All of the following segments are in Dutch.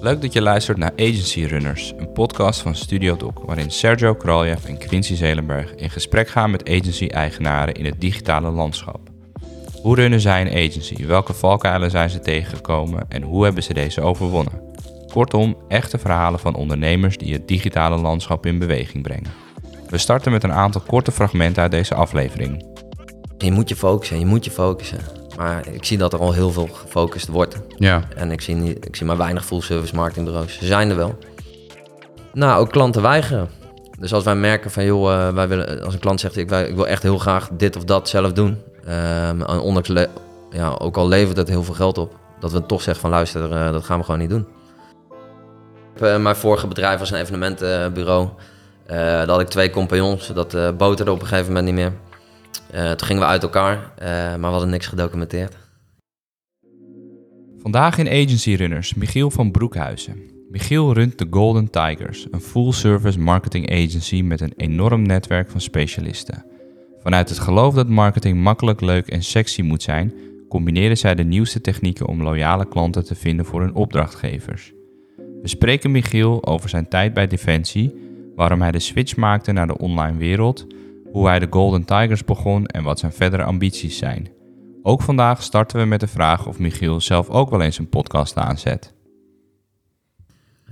Leuk dat je luistert naar Agency Runners, een podcast van Studio Doc, waarin Sergio Kraljev en Quincy Zelenberg in gesprek gaan met agency-eigenaren in het digitale landschap. Hoe runnen zij een agency? Welke valkuilen zijn ze tegengekomen en hoe hebben ze deze overwonnen? Kortom, echte verhalen van ondernemers die het digitale landschap in beweging brengen. We starten met een aantal korte fragmenten uit deze aflevering. Je moet je focussen, je moet je focussen. Maar ik zie dat er al heel veel gefocust wordt. Ja. En ik zie, niet, ik zie maar weinig full service marketingbureaus. Ze zijn er wel. Nou, ook klanten weigeren. Dus als wij merken van, joh, uh, wij willen, als een klant zegt, ik, ik, wil echt heel graag dit of dat zelf doen. Um, ondanks, ja, ook al levert het heel veel geld op, dat we toch zeggen van, luister, uh, dat gaan we gewoon niet doen. Uh, mijn vorige bedrijf was een evenementenbureau. daar had ik twee compagnons, dat boterde op een gegeven moment niet meer. Uh, toen gingen we uit elkaar, uh, maar we hadden niks gedocumenteerd. Vandaag in Agency Runners Michiel van Broekhuizen. Michiel runt de Golden Tigers, een full-service marketing agency met een enorm netwerk van specialisten. Vanuit het geloof dat marketing makkelijk, leuk en sexy moet zijn, combineren zij de nieuwste technieken om loyale klanten te vinden voor hun opdrachtgevers. We spreken Michiel over zijn tijd bij Defensie, waarom hij de switch maakte naar de online wereld hoe hij de Golden Tigers begon en wat zijn verdere ambities zijn. Ook vandaag starten we met de vraag of Michiel zelf ook wel eens een podcast aanzet.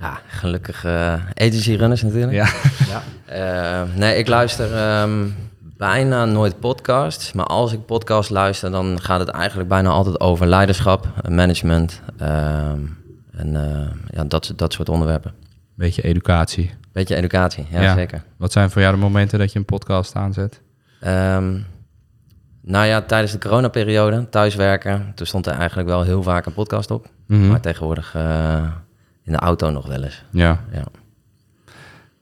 Ja, gelukkig uh, agency runners natuurlijk. Ja. ja. Uh, nee, ik luister um, bijna nooit podcasts. Maar als ik podcast luister, dan gaat het eigenlijk bijna altijd over leiderschap, management um, en uh, ja, dat, dat soort onderwerpen. Beetje educatie. Beetje educatie, ja, zeker. Wat zijn voor jou de momenten dat je een podcast aanzet? Um, nou ja, tijdens de coronaperiode, thuiswerken, toen stond er eigenlijk wel heel vaak een podcast op. Mm -hmm. Maar tegenwoordig uh, in de auto nog wel eens. Ja. Ja,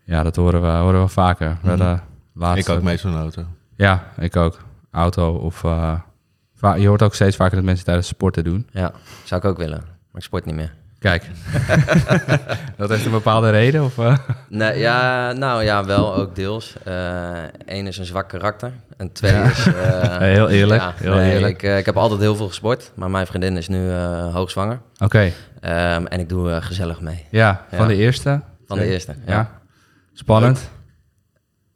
ja dat horen we, horen we vaker. Mm -hmm. we laatste... Ik ook meestal een auto. Ja, ik ook. Auto of... Uh, je hoort ook steeds vaker dat mensen tijdens sporten doen. Ja, zou ik ook willen. Maar ik sport niet meer. Kijk, dat heeft een bepaalde reden? Of, uh? nee, ja, nou ja, wel ook deels. Eén uh, is een zwak karakter. En twee ja. is... Uh, heel eerlijk. Ja, heel nee, eerlijk. Ik, ik, heb altijd heel veel gesport, maar mijn vriendin is nu hoogzwanger. Oké. Okay. Um, en ik doe gezellig mee. Ja, van de eerste? Van de eerste, ja. Spannend?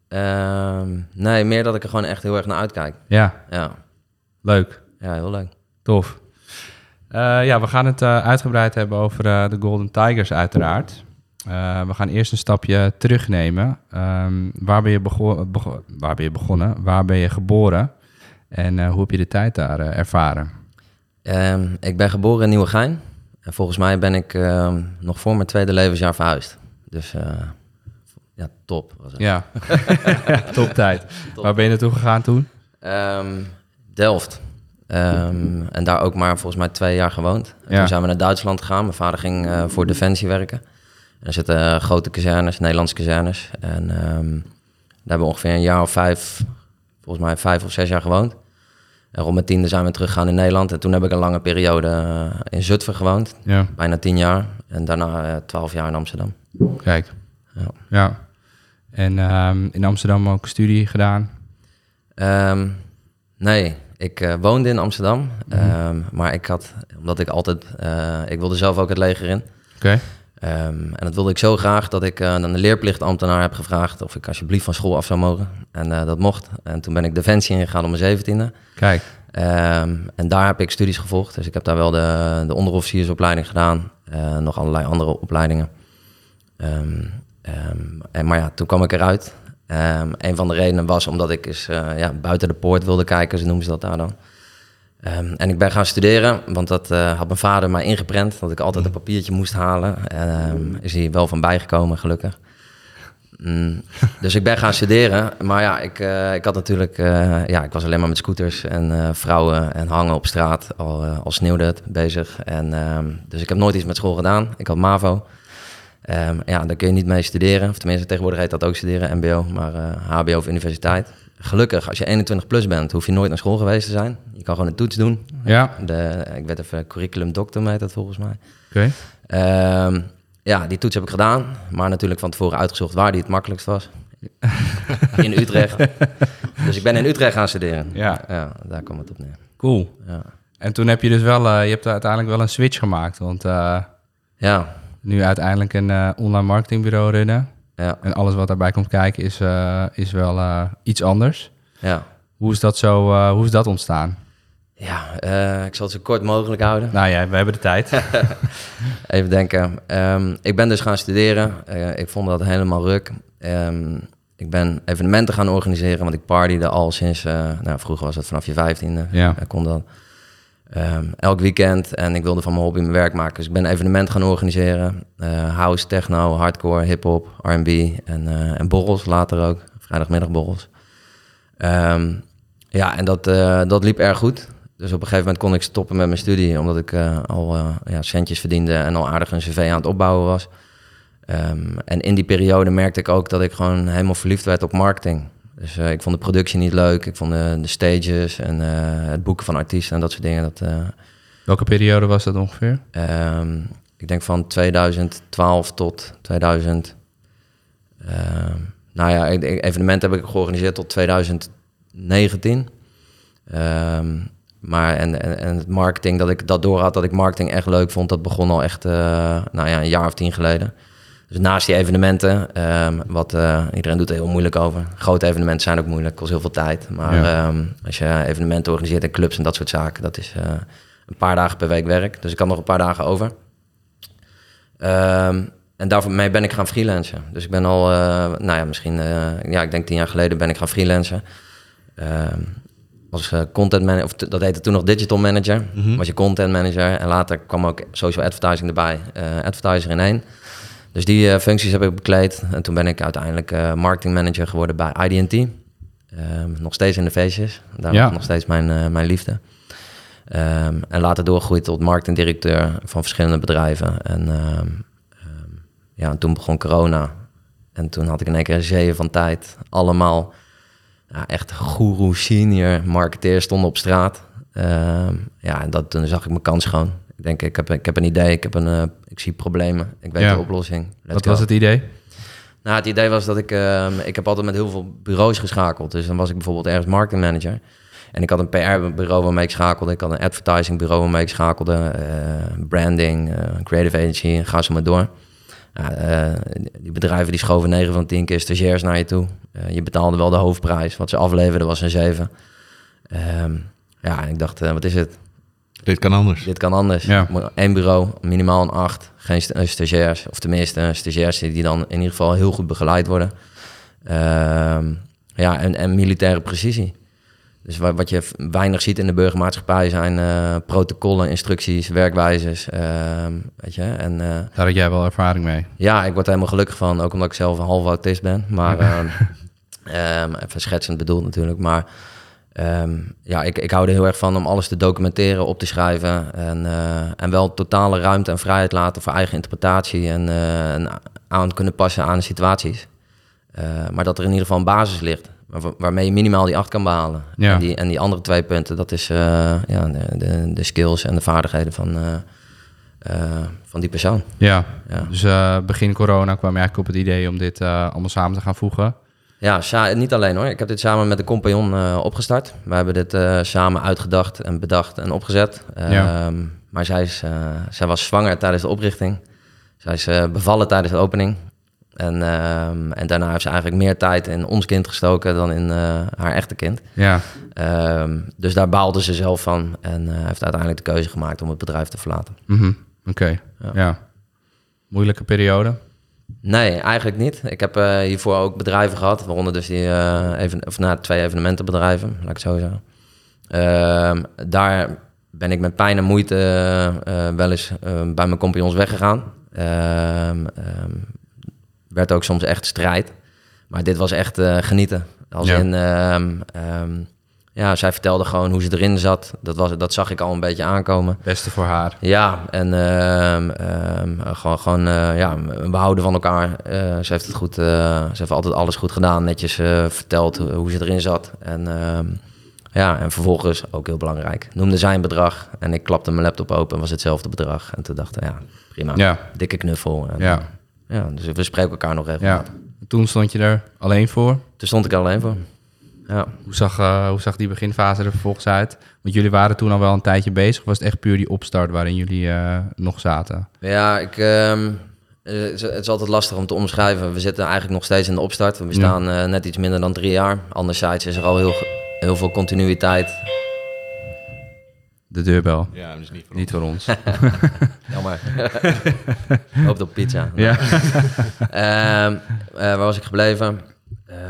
Um, nee, meer dat ik er gewoon echt heel erg naar uitkijk. Ja. Ja. Leuk. Ja, heel leuk. Tof. Uh, ja, we gaan het uh, uitgebreid hebben over uh, de Golden Tigers uiteraard. we gaan eerst een stapje terugnemen. Um, waar, ben je bego bego waar ben je begonnen? Waar ben je geboren? En hoe heb je de tijd daar ervaren? Um, ik ben geboren in Nieuwegein. En volgens mij ben ik uh, nog voor mijn tweede levensjaar verhuisd. Dus ja, top was het. Ja, top tijd. Top. Waar ben je naartoe gegaan toen? Delft. Um, en daar ook maar volgens mij twee jaar gewoond. En ja. Toen zijn we naar Duitsland gegaan. Mijn vader ging uh, voor Defensie werken. En er zitten uh, grote kazernes, Nederlandse kazernes. En um, daar hebben we ongeveer een jaar of vijf, volgens mij vijf of zes jaar gewoond. En rond mijn tiende zijn we teruggegaan in Nederland. En toen heb ik een lange periode uh, in Zutphen gewoond. Ja. Bijna tien jaar. En daarna twaalf jaar in Amsterdam. Kijk. Ja. ja. En um, in Amsterdam ook studie gedaan? Um, nee, ik uh, woonde in Amsterdam, mm -hmm. um, maar ik had, omdat ik altijd, uh, ik wilde zelf ook het leger in. Oké. Okay. Um, en dat wilde ik zo graag dat ik uh, aan de leerplichtambtenaar heb gevraagd of ik alsjeblieft van school af zou mogen. En dat mocht. En toen ben ik Defensie ingegaan om mijn zeventiende. Kijk. Um, en daar heb ik studies gevolgd. Dus ik heb daar wel de, de onderofficiersopleiding gedaan. nog allerlei andere opleidingen. en, maar ja, toen kwam ik eruit. Um, een van de redenen was omdat ik eens uh, ja, buiten de poort wilde kijken, zo noemen ze dat daar dan. Um, en ik ben gaan studeren, want dat uh, had mijn vader mij ingeprent, dat ik altijd een papiertje moest halen. En um, is hij wel van bijgekomen, gelukkig. Mm, dus ik ben gaan studeren, maar ja, ik, uh, ik had natuurlijk, ja, ik was alleen maar met scooters en vrouwen en hangen op straat, al, al sneeuwde het, bezig. En, dus ik heb nooit iets met school gedaan, ik had MAVO. Um, ja, daar kun je niet mee studeren. Of tenminste, tegenwoordig heet dat ook studeren, mbo, maar uh, hbo of universiteit. Gelukkig, als je 21 plus bent, hoef je nooit naar school geweest te zijn. Je kan gewoon een toets doen. Ja. De, ik werd even curriculum doctor, heet dat volgens mij. Oké. Okay. Um, ja, die toets heb ik gedaan. Maar natuurlijk van tevoren uitgezocht waar die het makkelijkst was. in Utrecht. dus ik ben in Utrecht gaan studeren. Ja. ja daar kwam het op neer. Cool. Ja. En toen heb je dus wel, uh, je hebt uiteindelijk wel een switch gemaakt. Want uh, ja. Nu uiteindelijk een online marketingbureau runnen. Ja. En alles wat daarbij komt kijken is, is wel iets anders. Ja. Hoe is dat zo, hoe is dat ontstaan? Ja, ik zal het zo kort mogelijk houden. Nou ja, we hebben de tijd. Even denken. Um, ik ben dus gaan studeren. Ik vond dat helemaal ruk. Um, ik ben evenementen gaan organiseren, want ik partyde al sinds... Nou, vroeger was dat vanaf je vijftiende. Ja. Ik kon dat. Um, elk weekend. En ik wilde van mijn hobby mijn werk maken. Dus ik ben evenementen gaan organiseren. house, techno, hardcore, hip-hop, R&B en, en borrels later ook. Vrijdagmiddagborrels. ja, en dat, dat liep erg goed. Dus op een gegeven moment kon ik stoppen met mijn studie, omdat ik al ja, centjes verdiende en al aardig een cv aan het opbouwen was. Um, en in die periode merkte ik ook dat ik gewoon helemaal verliefd werd op marketing. Dus uh, ik vond de productie niet leuk, ik vond de, de stages en het boeken van artiesten en dat soort dingen. Dat, Welke periode was dat ongeveer? Um, ik denk van 2012 tot 2000. nou ja, evenementen heb ik georganiseerd tot 2019. Um, maar en, en, en, het marketing, dat ik dat door had, dat ik marketing echt leuk vond, dat begon al echt uh, nou ja, een jaar of tien geleden. Dus naast die evenementen, um, wat uh, iedereen doet er heel moeilijk over. Grote evenementen zijn ook moeilijk, kost heel veel tijd. Maar ja. um, als je evenementen organiseert en clubs en dat soort zaken, dat is uh, een paar dagen per week werk. Dus ik had nog een paar dagen over. Um, en daarmee ben ik gaan freelancen. Dus ik ben al, nou ja, misschien, ja, ik denk tien jaar geleden ben ik gaan freelancen uh, content manager, of dat heette toen nog digital manager. Mm Was je content manager en later kwam ook social advertising erbij, advertiser in één. Dus die uh, functies heb ik bekleed. En toen ben ik uiteindelijk marketing manager geworden bij IDT. Ehm, nog steeds in de feestjes. Daar ja. nog steeds mijn, mijn liefde. Um, en later doorgegroeid tot marketingdirecteur van verschillende bedrijven. En um, ja, en toen begon corona. En toen had ik in één keer een zee van tijd. Allemaal ja, echt guru senior marketeer stonden op straat. Uh, ja, en dat, toen zag ik mijn kans gewoon. Ik denk, ik heb, ik heb een idee, ik, heb een, uh, ik zie problemen, ik weet de oplossing. Wat was het idee? Nou, het idee was dat ik, uh, ik heb altijd met heel veel bureaus geschakeld. Dus dan was ik bijvoorbeeld ergens marketing manager. En ik had een PR-bureau waarmee ik schakelde. Ik had een advertising-bureau waarmee ik schakelde. Eh, branding, creative agency, ga zo maar door. Uh, die bedrijven die schoven 9 van 10 keer stagiairs naar je toe. Uh, je betaalde wel de hoofdprijs. Wat ze afleverden was een 7. Um, ja, en ik dacht, uh, wat is het? Dit kan anders. Dit kan anders. Ja. Eén bureau, minimaal een 8. Geen stagiairs. Of tenminste, stagiairs die dan in ieder geval heel goed begeleid worden. Um, ja, en, en militaire precisie. Dus wat je weinig ziet in de burgermaatschappij zijn uh, protocollen, instructies, werkwijzes. Uh, weet je, en, uh, Daar had jij wel ervaring mee? Ja, ik word er helemaal gelukkig van, ook omdat ik zelf een half autist ben. Maar um, even schetsend bedoeld natuurlijk. Maar um, ja, ik, ik hou er heel erg van om alles te documenteren, op te schrijven. En, en wel totale ruimte en vrijheid laten voor eigen interpretatie en, en aan kunnen passen aan de situaties. maar dat er in ieder geval een basis ligt waarmee je minimaal die acht kan behalen. Ja. En, die, en die andere twee punten, dat is uh, ja, de, de, de, skills en de vaardigheden van, uh, uh, van die persoon. Ja, ja. dus begin corona kwam je eigenlijk op het idee om dit allemaal samen te gaan voegen. Ja, niet alleen hoor. Ik heb dit samen met de compagnon opgestart. We hebben dit samen uitgedacht en bedacht en opgezet. Ja. Ehm, maar zij, is, zij was zwanger tijdens de oprichting. Zij is bevallen tijdens de opening. En, ehm, en daarna heeft ze eigenlijk meer tijd in ons kind gestoken dan in haar echte kind. Ja. Um, dus daar baalde ze zelf van en heeft uiteindelijk de keuze gemaakt om het bedrijf te verlaten. Mm -hmm. Oké, ja. ja. Moeilijke periode? Nee, eigenlijk niet. Ik heb uh, hiervoor ook bedrijven gehad, waaronder dus die even, of, nou, twee evenementenbedrijven, laat ik het zo zeggen. Ehm, daar ben ik met pijn en moeite wel eens bij mijn compagnons weggegaan werd ook soms echt strijd. Maar dit was echt genieten. Als in, um, um, ja, zij vertelde gewoon hoe ze erin zat. Dat, was, dat zag ik al een beetje aankomen. Beste voor haar. Ja, en um, gewoon, gewoon uh, ja, we houden van elkaar. Uh, ze heeft het goed, ze heeft altijd alles goed gedaan. Netjes verteld hoe ze erin zat. En ja, en vervolgens, ook heel belangrijk, noemde zij een bedrag. En ik klapte mijn laptop open en was hetzelfde bedrag. En toen dacht ik, ja, prima. Ja. Dikke knuffel. En, ja. Ja, dus we spreken elkaar nog even. Ja. Toen stond je er alleen voor? Toen stond ik er alleen voor. Ja. Hoe, zag, uh, hoe zag die beginfase er vervolgens uit? Want jullie waren toen al wel een tijdje bezig. Was het echt puur die opstart waarin jullie uh, nog zaten? Ja, ik, um, het is altijd lastig om te omschrijven. We zitten eigenlijk nog steeds in de opstart. We bestaan net iets minder dan drie jaar. Anderzijds is er al heel, heel veel continuïteit. De deurbel. Ja, dus niet voor niet ons. Voor ons. Jammer. Hoopt op pizza. Ja. uh, waar was ik gebleven?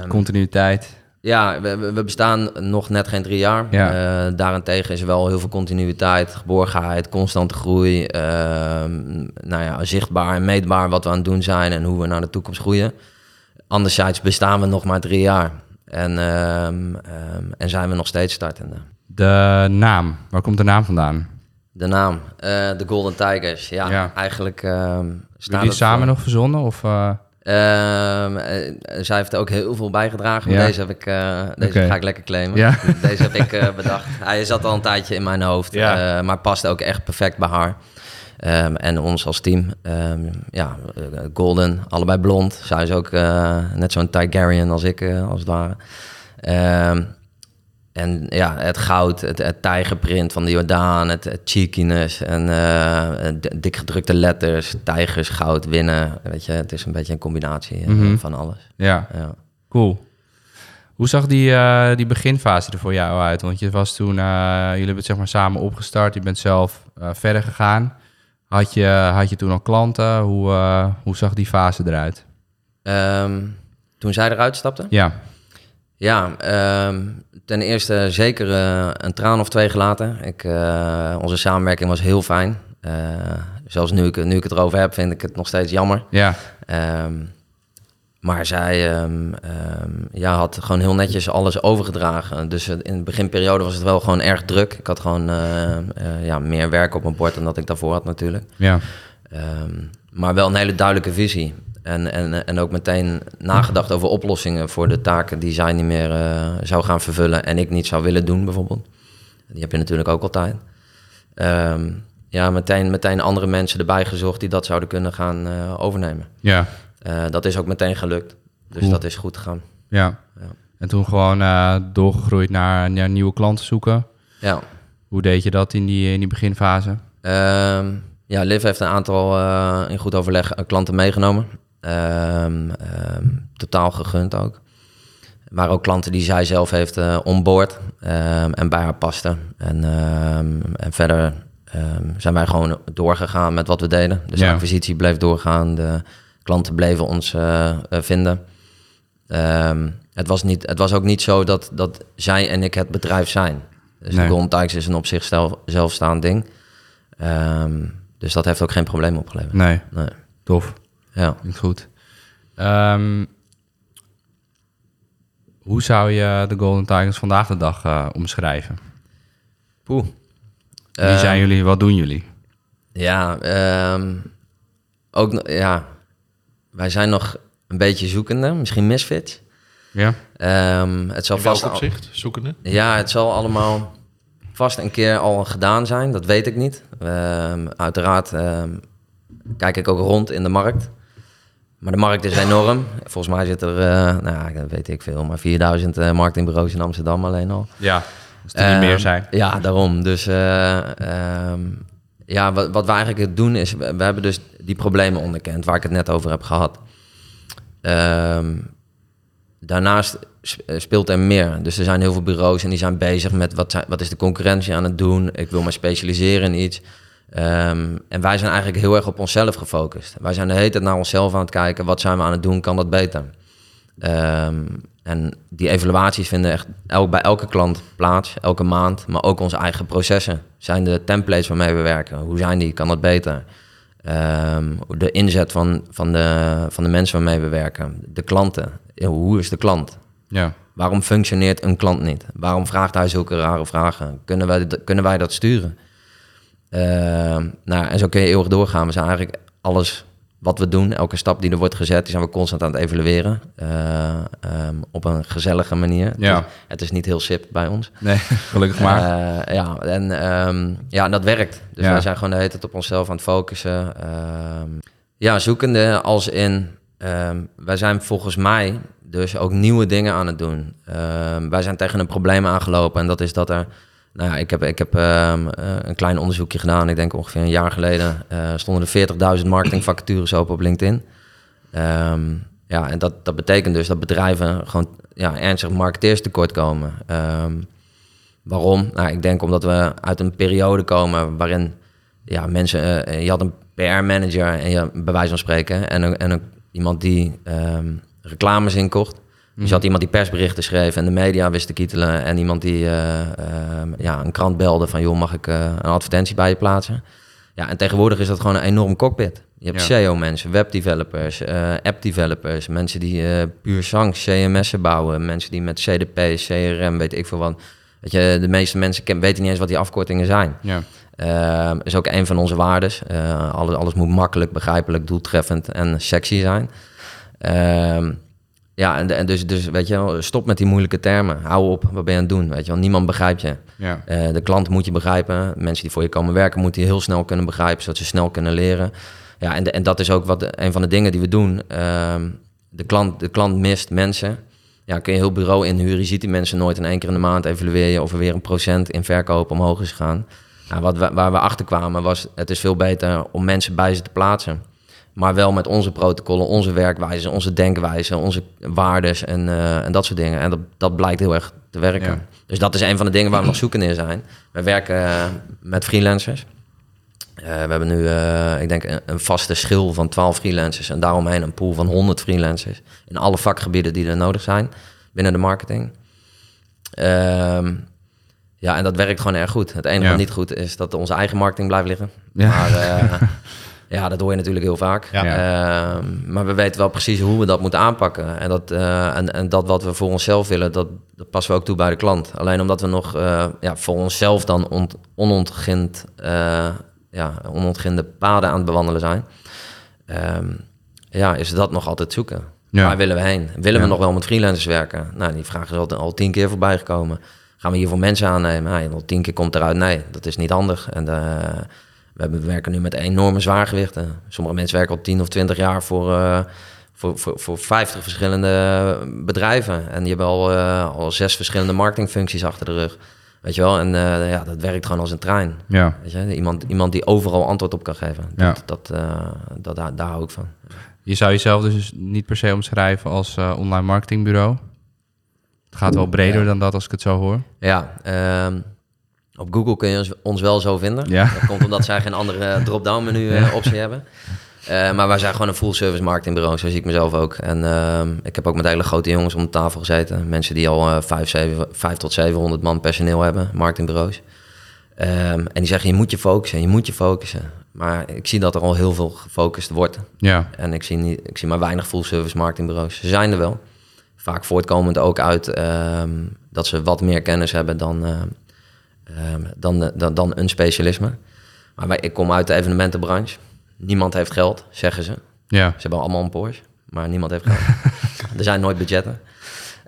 Um, Continuïteit. Ja, we, we, bestaan nog net geen drie jaar. Ja. Uh, daarentegen is er wel heel veel continuïteit, geborgenheid, constante groei. Uh, nou ja, zichtbaar en meetbaar wat we aan het doen zijn en hoe we naar de toekomst groeien. Anderzijds bestaan we nog maar drie jaar. En, uh, en zijn we nog steeds startende. De naam, waar komt de naam vandaan? De naam, uh, de Golden Tigers. Ja, ja. eigenlijk uh, staan jullie samen voor... nog verzonnen? Of, uh... zij heeft ook heel veel bijgedragen. Ja. Deze, heb ik, deze okay. ga ik lekker claimen. Ja. Deze heb ik bedacht. Hij zat al een tijdje in mijn hoofd, ja. maar past ook echt perfect bij haar. Um, en ons als team. Um, ja, Golden, allebei blond. Zij is ook net zo'n Tigerian als ik, als het ware. En ja, het goud, het, het tijgerprint van de Jordaan, het, het cheekiness en uh, dik gedrukte letters, tijgers, goud, winnen. Weet je, het is een beetje een combinatie uh, Mhm. mm -hmm. van alles. Ja. ja. cool. Hoe zag die, uh, die beginfase er voor jou uit? Want je was toen, jullie hebben het zeg maar samen opgestart, je bent zelf verder gegaan. Had je, had je toen al klanten? Hoe, hoe zag die fase eruit? Um, toen zij eruit stapte? Ja. Ja, um, ten eerste zeker uh, een traan of twee gelaten. Ik, uh, onze samenwerking was heel fijn. Uh, zelfs nu ik, nu ik het erover heb, vind ik het nog steeds jammer. Ja. Um, maar zij um, ja, had gewoon heel netjes alles overgedragen. Dus in de beginperiode was het wel gewoon erg druk. Ik had gewoon ja, meer werk op mijn bord dan dat ik daarvoor had natuurlijk. Ja. maar wel een hele duidelijke visie. En, en, en ook meteen nagedacht over oplossingen voor de taken die zij niet meer uh, zou gaan vervullen en ik niet zou willen doen, bijvoorbeeld. Die heb je natuurlijk ook altijd. Um, ja, meteen, meteen andere mensen erbij gezocht die dat zouden kunnen gaan uh, overnemen. Ja. Uh, dat is ook meteen gelukt. Dus cool. dat is goed gegaan. Ja. ja. En toen gewoon doorgegroeid naar, naar, nieuwe klanten zoeken. Ja. Hoe deed je dat in die, in die beginfase? Um, ja, Liv heeft een aantal in goed overleg klanten meegenomen. Um, um, totaal gegund ook. Maar ook klanten die zij zelf heeft uh, onboord um, en bij haar pasten. En, en verder zijn wij gewoon doorgegaan met wat we deden. Dus Ja. de acquisitie bleef doorgaan. De klanten bleven ons uh, uh, vinden. het, was niet, het was ook niet zo dat, dat zij en ik het bedrijf zijn. Dus Nee. de Golden is een op zichzelf zelfstaand ding. dus dat heeft ook geen probleem opgeleverd. Nee, Nee. tof. Ja. Klinkt goed. Ehm, hoe zou je de Golden Tigers vandaag de dag eh, omschrijven? Poeh. Wie Eh, zijn jullie? Wat doen jullie? Ja, ehm, ook ja, wij zijn nog een beetje zoekende, misschien misfits. Ja? Ehm, het zal In welk vast al- opzicht? Zoekende? ja, het zal allemaal vast een keer al gedaan zijn. Dat weet ik niet. Ehm, uiteraard ehm, kijk ik ook rond in de markt. Maar de markt is enorm. Volgens mij zit er, eh, nou dat weet ik veel, maar 4000 eh, marketingbureaus in Amsterdam alleen al. Ja, als er niet Ehm, meer zijn. Ja, daarom. Dus eh, ehm, ja, wat, wat we eigenlijk doen is, we, we hebben dus die problemen onderkend waar ik het net over heb gehad. Ehm, daarnaast sp- speelt er meer. Dus er zijn heel veel bureaus en die zijn bezig met wat, zijn, wat is de concurrentie aan het doen. Ik wil me specialiseren in iets. Ehm, en wij zijn eigenlijk heel erg op onszelf gefocust. Wij zijn de hele tijd naar onszelf aan het kijken. Wat zijn we aan het doen? Kan dat beter? Ehm, en die evaluaties vinden echt elk, bij elke klant plaats, elke maand. Maar ook onze eigen processen. Zijn de templates waarmee we werken? Hoe zijn die? Kan dat beter? Ehm, de inzet van, van, de, van de mensen waarmee we werken. De klanten. Hoe is de klant? Ja. Waarom functioneert een klant niet? Waarom vraagt hij zulke rare vragen? Kunnen wij, kunnen wij dat sturen? Ehm, nou, en zo kun je eeuwig doorgaan. We zijn eigenlijk alles wat we doen, elke stap die er wordt gezet, die zijn we constant aan het evalueren. eh, ehm, op een gezellige manier. Ja. Het, is, het is niet heel sip bij ons. Nee, gelukkig maar. Eh, ja, en ehm, ja, en dat werkt. Dus Ja. wij zijn gewoon de hele tijd op onszelf aan het focussen. Ehm, ja, zoekende als in... ehm, wij zijn volgens mij dus ook nieuwe dingen aan het doen. Ehm, wij zijn tegen een probleem aangelopen en dat is dat er Nou ja, ik heb, ik heb ehm, eh, een klein onderzoekje gedaan. Ik denk ongeveer een jaar geleden uh, stonden er 40.000 marketingvacatures open op LinkedIn. Ehm, ja, en dat, dat betekent dus dat bedrijven gewoon ja, ernstig marketeers tekort komen. Ehm, waarom? Nou, ik denk omdat we uit een periode komen waarin ja, mensen... Uh, je had een PR-manager en bij wijze van spreken... en, en een, iemand die reclames inkocht. Dus je had iemand die persberichten schreef en de media wist te kietelen. En iemand die uh, ja, een krant belde van... joh, mag ik uh, een advertentie bij je plaatsen? Ja, en tegenwoordig is dat gewoon een enorm cockpit. Je hebt SEO-mensen, webdevelopers, app-developers... mensen die puur zang, CMS'en bouwen... mensen die met CDP, CRM, weet ik veel wat... Weet je, de meeste mensen weten niet eens wat die afkortingen zijn. Ja. Uh, is ook een van onze waardes. alles, alles moet makkelijk, begrijpelijk, doeltreffend en sexy zijn. Uh, ja, en, en dus, dus weet je wel, stop met die moeilijke termen. Hou op, wat ben je aan het doen? Weet je wel, niemand begrijpt je. Ja. Uh, de klant moet je begrijpen. Mensen die voor je komen werken, moeten je heel snel kunnen begrijpen, zodat ze snel kunnen leren. Ja, en, de, en dat is ook wat een van de dingen die we doen. Uh, de, klant, de klant mist mensen. Ja, kun je heel bureau inhuren. Je ziet die mensen nooit in één keer in de maand evalueer je of er weer een procent in verkoop omhoog is gegaan. Nou, wat waar we achter kwamen was, het is veel beter om mensen bij ze te plaatsen. Maar wel met onze protocollen, onze werkwijze, onze denkwijze, onze waardes en, uh, en dat soort dingen. En dat, dat blijkt heel erg te werken. Dus dat is een van de dingen waar we nog zoeken in zijn. We werken uh, met freelancers. Uh, we hebben nu, ik denk, een, een, vaste schil van 12 freelancers. En daaromheen een pool van 100 freelancers. In alle vakgebieden die er nodig zijn binnen de marketing. Ehm, ja, en dat werkt gewoon erg goed. Het enige wat niet goed is dat onze eigen marketing blijft liggen. Ja. Maar Ja, dat hoor je natuurlijk heel vaak. Ehm, maar we weten wel precies hoe we dat moeten aanpakken. En dat, uh, en, en dat wat we voor onszelf willen, dat, dat passen we ook toe bij de klant. Alleen omdat we nog uh, ja, voor onszelf dan on, onontgind, uh, ja, onontginde paden aan het bewandelen zijn, um, ja, is dat nog altijd zoeken. Waar willen we heen? Willen we nog wel met freelancers werken? Nou, die vraag is al, al tien keer voorbij gekomen. Gaan we hier voor mensen aannemen? Nou, al tien keer komt eruit, nee, dat is niet handig. En we, werken nu met enorme zwaargewichten. Sommige mensen werken al 10 of 20 jaar voor, uh, voor, voor, voor 50 verschillende bedrijven. En die hebben al, uh, al zes verschillende marketingfuncties achter de rug. Weet je wel? En uh, ja, dat werkt gewoon als een trein. Ja. Weet je? Iemand, iemand die overal antwoord op kan geven. Dat, ja. dat, dat, daar, daar hou ik van. Je zou jezelf dus niet per se omschrijven als online marketingbureau? Het gaat wel breder dan dat als ik het zo hoor. Ja, ehm, op Google kun je ons wel zo vinden. Ja. Dat komt omdat zij geen andere drop-down menu uh, optie hebben. Uh, maar wij zijn gewoon een full service marketingbureau, zo zie ik mezelf ook. En uh, ik heb ook met hele grote jongens om de tafel gezeten. Mensen die al uh, 5, 7, 5 tot 700 man personeel hebben, marketingbureaus. Um, en die zeggen, je moet je focussen, je moet je focussen. Maar ik zie dat er al heel veel gefocust wordt. Ja. En ik zie, niet, ik zie maar weinig full service marketingbureaus. Ze zijn er wel. Vaak voortkomend ook uit um, dat ze wat meer kennis hebben dan Ehm, dan, dan, dan een specialisme. Maar ik kom uit de evenementenbranche. Niemand heeft geld, zeggen ze. Ja. Ze hebben allemaal een Porsche, maar niemand heeft geld. er zijn nooit budgetten.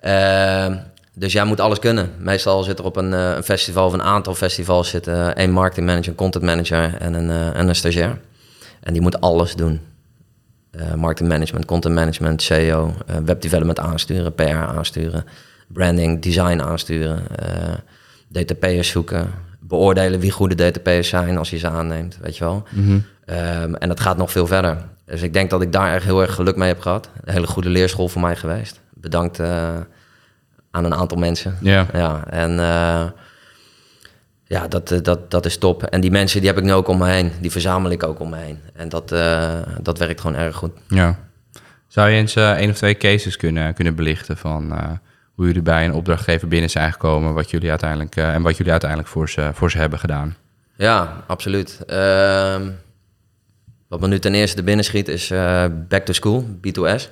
Uh, dus jij moet alles kunnen. Meestal zit er op een, uh, een festival of een aantal festivals zit uh, één marketingmanager, een content manager en een, uh, en een stagiair. En die moet alles doen. marketing management, content management, SEO, webdevelopment aansturen, PR aansturen, branding, design aansturen. DTP'ers zoeken. Beoordelen wie goede DTP'ers zijn als je ze aanneemt, weet je wel. Mhm. Ehm, en dat gaat nog veel verder. Dus ik denk dat ik daar echt heel erg geluk mee heb gehad. Een hele goede leerschool voor mij geweest. Bedankt uh, aan een aantal mensen. Yeah. Ja, en uh, ja, dat, eh, dat, dat is top. En die mensen die heb ik nu ook om me heen. Die verzamel ik ook om me heen. En dat, uh, dat werkt gewoon erg goed. Ja. Zou je eens één of twee cases kunnen, kunnen belichten van hoe jullie bij een opdrachtgever binnen zijn gekomen, wat jullie uiteindelijk uh, en wat jullie uiteindelijk voor ze, voor ze hebben gedaan. Ja, absoluut. Uh, wat me nu ten eerste binnen schiet is uh, Back to School, B2S.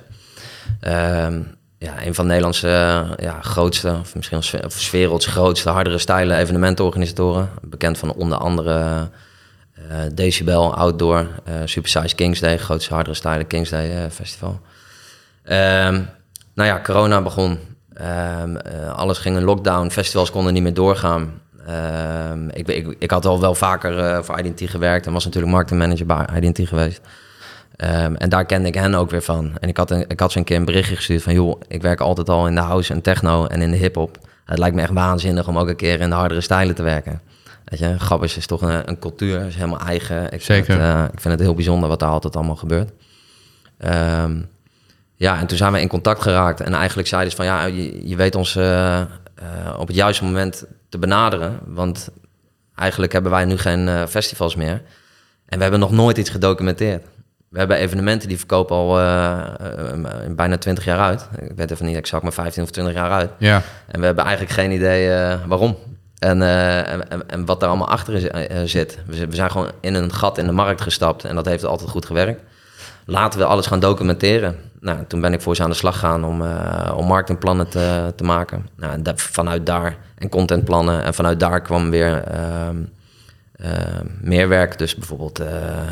Ehm, ja, een van Nederlandse ja, grootste, of misschien of werelds grootste, hardere stijlen evenementenorganisatoren. Bekend van onder andere Decibel, Outdoor, Super Size Kings Day, grootste hardere stijlen Kings Day festival. Ehm, nou ja, corona begon. Um, uh, alles ging in lockdown, festivals konden niet meer doorgaan. Um, ik, ik, ik, had al wel vaker uh, voor Identity gewerkt en was natuurlijk marketingmanager bij Identity geweest. Um, en daar kende ik hen ook weer van. En ik had, een, ik had ze een keer een berichtje gestuurd van... joh, ik werk altijd al in de house en techno en in de hip-hop. Het lijkt me echt waanzinnig om ook een keer in de hardere stijlen te werken. Weet je, Gabbers is toch een, een cultuur, is helemaal eigen. Ik Zeker. Vind het, ik vind het heel bijzonder wat daar altijd allemaal gebeurt. Ehm, ja, en toen zijn we in contact geraakt. En eigenlijk zeiden ze van, ja, je, je weet ons op het juiste moment te benaderen. Want eigenlijk hebben wij nu geen festivals meer. En we hebben nog nooit iets gedocumenteerd. We hebben evenementen die verkopen al uh, bijna 20 jaar uit. Ik weet even niet exact, maar 15 of 20 jaar uit. Ja. En we hebben eigenlijk geen idee uh, waarom. En, en, en, wat daar allemaal achter zit. We, we, zijn gewoon in een gat in de markt gestapt en dat heeft altijd goed gewerkt. Laten we alles gaan documenteren. Nou, toen ben ik voor ze aan de slag gegaan om, om marketingplannen te, te maken. Nou, en vanuit daar en contentplannen. En vanuit daar kwam weer ehm, uh, meer werk. Dus bijvoorbeeld, uh,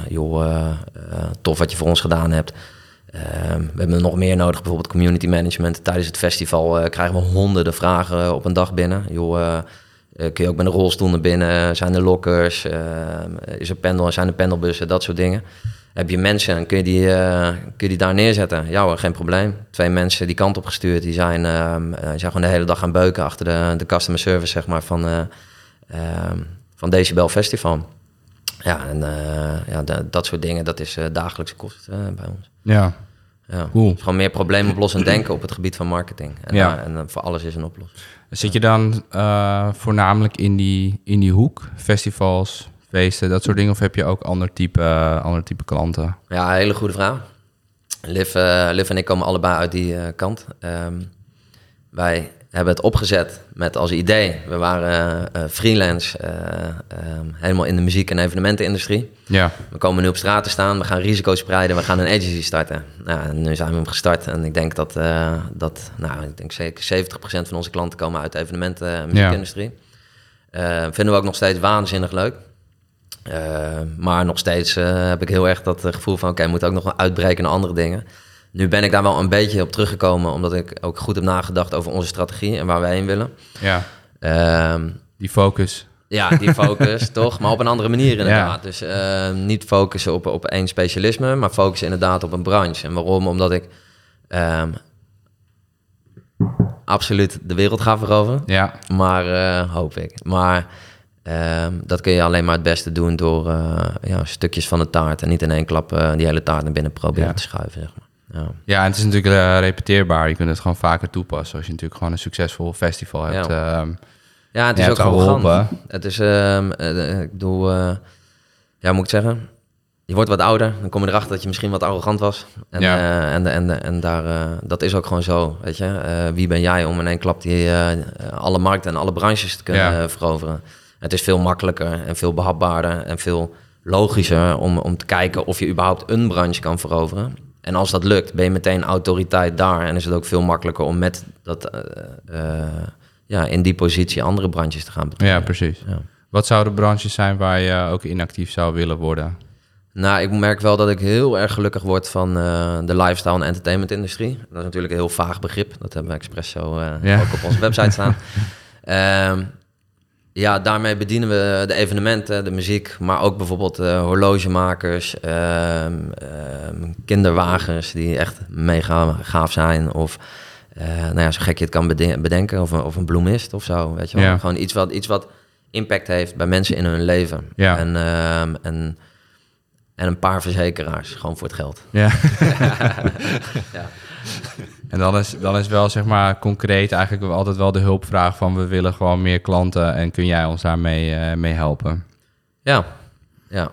joh, uh, tof wat je voor ons gedaan hebt. Ehm, we hebben nog meer nodig, bijvoorbeeld community management. Tijdens het festival krijgen we honderden vragen op een dag binnen. Joh, kun je ook met een rolstoel binnen? Zijn er lockers? Ehm, is er pendel? Zijn er pendelbussen? Dat soort dingen. Heb je mensen, kun je die, kun je die daar neerzetten? Ja hoor, geen probleem. Twee mensen die kant op gestuurd, die zijn, ehm, zijn gewoon de hele dag gaan beuken achter de, de customer service, zeg maar, van van Decibel Festival. Ja, en uh, ja, dat soort dingen, dat is uh, dagelijkse kost uh, bij ons. Ja, ja. Cool. gewoon meer problemen oplossen en denken op het gebied van marketing. En, ja. en voor alles is een oplossing. Zit je dan voornamelijk in die, in die hoek? Festivals, feesten, dat soort dingen? Of heb je ook ander type, ander type klanten? Ja, hele goede vraag. Liv, Liv en ik komen allebei uit die kant. Um, wij hebben het opgezet met als idee. We waren freelance, um, helemaal in de muziek- en evenementenindustrie. Ja. We komen nu op straat te staan, we gaan risico's spreiden, we gaan een agency starten. Nou, nu zijn we hem gestart en ik denk dat, dat nou, ik denk zeker 70% van onze klanten komen uit de evenementen- en muziekindustrie. Ja. vinden we ook nog steeds waanzinnig leuk. Maar nog steeds heb ik heel erg dat gevoel van... oké, okay, we moeten ook nog uitbreken naar andere dingen. Nu ben ik daar wel een beetje op teruggekomen, omdat ik ook goed heb nagedacht over onze strategie en waar wij heen willen. Ja. Um, die focus. Ja, die focus, toch? Maar op een andere manier inderdaad. Ja. Dus uh, niet focussen op, op één specialisme, maar focussen inderdaad op een branche. En waarom? Omdat ik um, absoluut de wereld ga veroveren. Ja. Maar hoop ik. Maar um, dat kun je alleen maar het beste doen door uh, ja, stukjes van de taart en niet in één klap die hele taart naar binnen proberen ja. te schuiven. Zeg maar. Ja. ja, en het is natuurlijk uh, repeteerbaar. Je kunt het gewoon vaker toepassen als je natuurlijk gewoon een succesvol festival hebt. Ja, um, ja het is ook arrogant. Het is, um, uh, ik bedoel, ja, moet ik zeggen? Je wordt wat ouder, dan kom je erachter dat je misschien wat arrogant was. En, ja. en, en, en daar, dat is ook gewoon zo, weet je. wie ben jij om in één klap die, alle markten en alle branches te kunnen veroveren? Het is veel makkelijker en veel behapbaarder en veel logischer om, om te kijken of je überhaupt een branche kan veroveren. En als dat lukt, ben je meteen autoriteit daar. En is het ook veel makkelijker om met dat, uh, uh, ja, in die positie andere branches te gaan betrekken. Ja, precies. Ja. Wat zouden branches zijn waar je ook inactief zou willen worden? Nou, ik merk wel dat ik heel erg gelukkig word van uh, de lifestyle en entertainment industrie. Dat is natuurlijk een heel vaag begrip. Dat hebben we expres zo ja. ook op onze website staan. um, Ja, daarmee bedienen we de evenementen, de muziek, maar ook bijvoorbeeld uh, horlogemakers, uh, uh, kinderwagens die echt mega gaaf zijn. Of eh, nou ja, zo gek je het kan bedenken, of een, of een bloemist of zo. Weet je wel? Ja. Gewoon iets wat, iets wat impact heeft bij mensen in hun leven. Ja. En, ehm, en, en een paar verzekeraars, gewoon voor het geld. Ja. ja. En dan is, dan is wel zeg maar concreet eigenlijk altijd wel de hulpvraag van we willen gewoon meer klanten en kun jij ons daarmee uh, mee helpen? Ja, ja,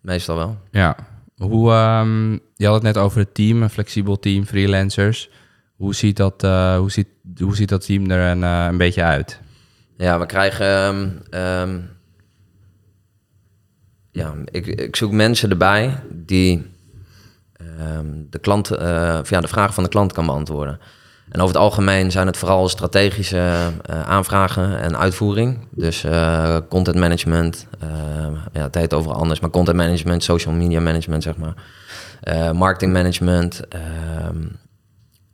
meestal wel. Ja. Hoe, um, je had het net over het team, een flexibel team, freelancers. Hoe ziet dat, uh, hoe ziet, hoe ziet dat team er een, uh, een beetje uit? Ja, we krijgen. Um, um, ja, ik, ik zoek mensen erbij die de, klant, of ja, de vragen van de klant kan beantwoorden. En over het algemeen zijn het vooral strategische uh, aanvragen en uitvoering. Dus uh, content management, ja, het heet overal anders, maar content management, social media management, zeg maar. marketing management. Ehm,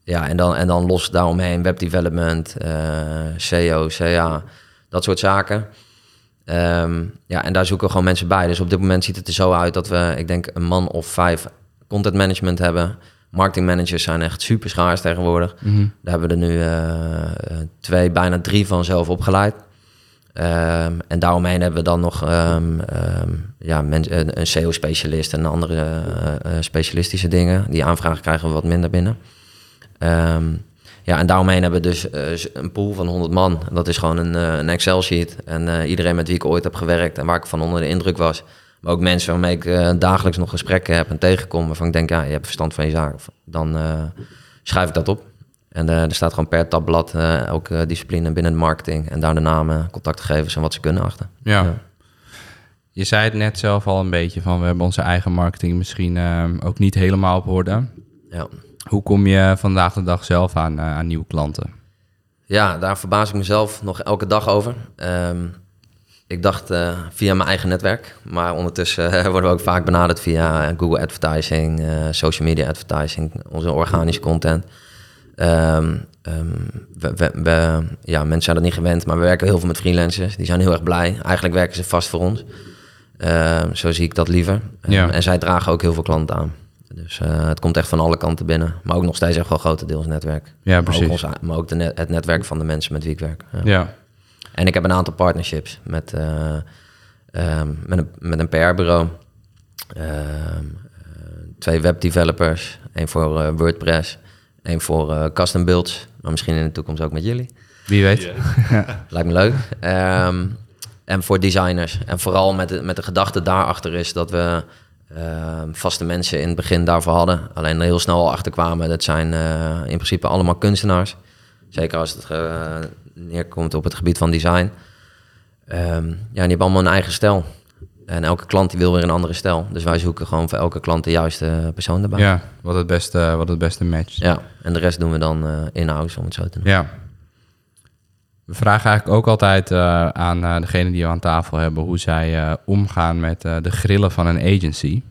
ja, en dan, en dan los daaromheen web development, SEO, CA, dat soort zaken. Ja, en daar zoeken we gewoon mensen bij. Dus op dit moment ziet het er zo uit dat we, ik denk, een man of vijf content management hebben. Marketingmanagers zijn echt super schaars tegenwoordig. Mhm. Daar hebben we er nu eh, twee, bijna drie van zelf opgeleid. Ehm, en daaromheen hebben we dan nog ehm, ehm, ja, een, een SEO-specialist en andere eh, eh, specialistische dingen. Die aanvragen krijgen we wat minder binnen. Ja, en daaromheen hebben we dus eh, een pool van 100 man. Dat is gewoon een, eh, een Excel-sheet. En eh, iedereen met wie ik ooit heb gewerkt en waar ik van onder de indruk was. Maar ook mensen waarmee ik eh, dagelijks nog gesprekken heb en tegenkom. Waarvan ik denk, ja, je hebt verstand van je zaak. Dan eh, schrijf ik dat op. En eh, er staat gewoon per tabblad elke discipline binnen de marketing. En daar de namen, contactgegevens en wat ze kunnen achter. Ja. Ja. Je zei het net zelf al een beetje van we hebben onze eigen marketing misschien ook niet helemaal op orde. Ja. Hoe kom je vandaag de dag zelf aan, aan nieuwe klanten? Ja, daar verbaas ik mezelf nog elke dag over. Ehm, ik dacht eh, via mijn eigen netwerk, maar ondertussen eh, worden we ook vaak benaderd via Google Advertising, eh, social media advertising, onze organische content. Ehm, ehm, we, we, we- ja, mensen zijn dat niet gewend, maar we werken heel veel met freelancers. Die zijn heel erg blij. Eigenlijk werken ze vast voor ons. Ehm, zo zie ik dat liever. Ja. En zij dragen ook heel veel klanten aan. Dus eh, het komt echt van alle kanten binnen. Maar ook nog steeds echt wel grotendeels netwerk. Ja, Maar precies. ook, ons, maar ook de net- het netwerk van de mensen met wie ik werk. Ja. Ja, En ik heb een aantal partnerships met, eh, ehm, met een, met een PR-bureau. Ehm, eh, twee webdevelopers. één voor eh, WordPress. één voor custom builds. Maar misschien in de toekomst ook met jullie. wie weet. Lijkt me leuk. Ehm, en voor designers. En vooral met de, met de gedachte daarachter is dat we ehm, vaste mensen in het begin daarvoor hadden. Alleen er heel snel al achter kwamen. Dat zijn eh, in principe allemaal kunstenaars. Zeker als het eh, neerkomt op het gebied van design. Ehm, ja, die hebben allemaal een eigen stijl. En elke klant die wil weer een andere stijl. Dus wij zoeken gewoon voor elke klant de juiste persoon erbij. Ja, wat het beste, wat het beste matcht. Ja, en de rest doen we dan eh, in-house, om het zo te noemen. Ja. We vragen eigenlijk ook altijd eh, aan eh, degene die we aan tafel hebben hoe zij eh, omgaan met eh, de grillen van een agency.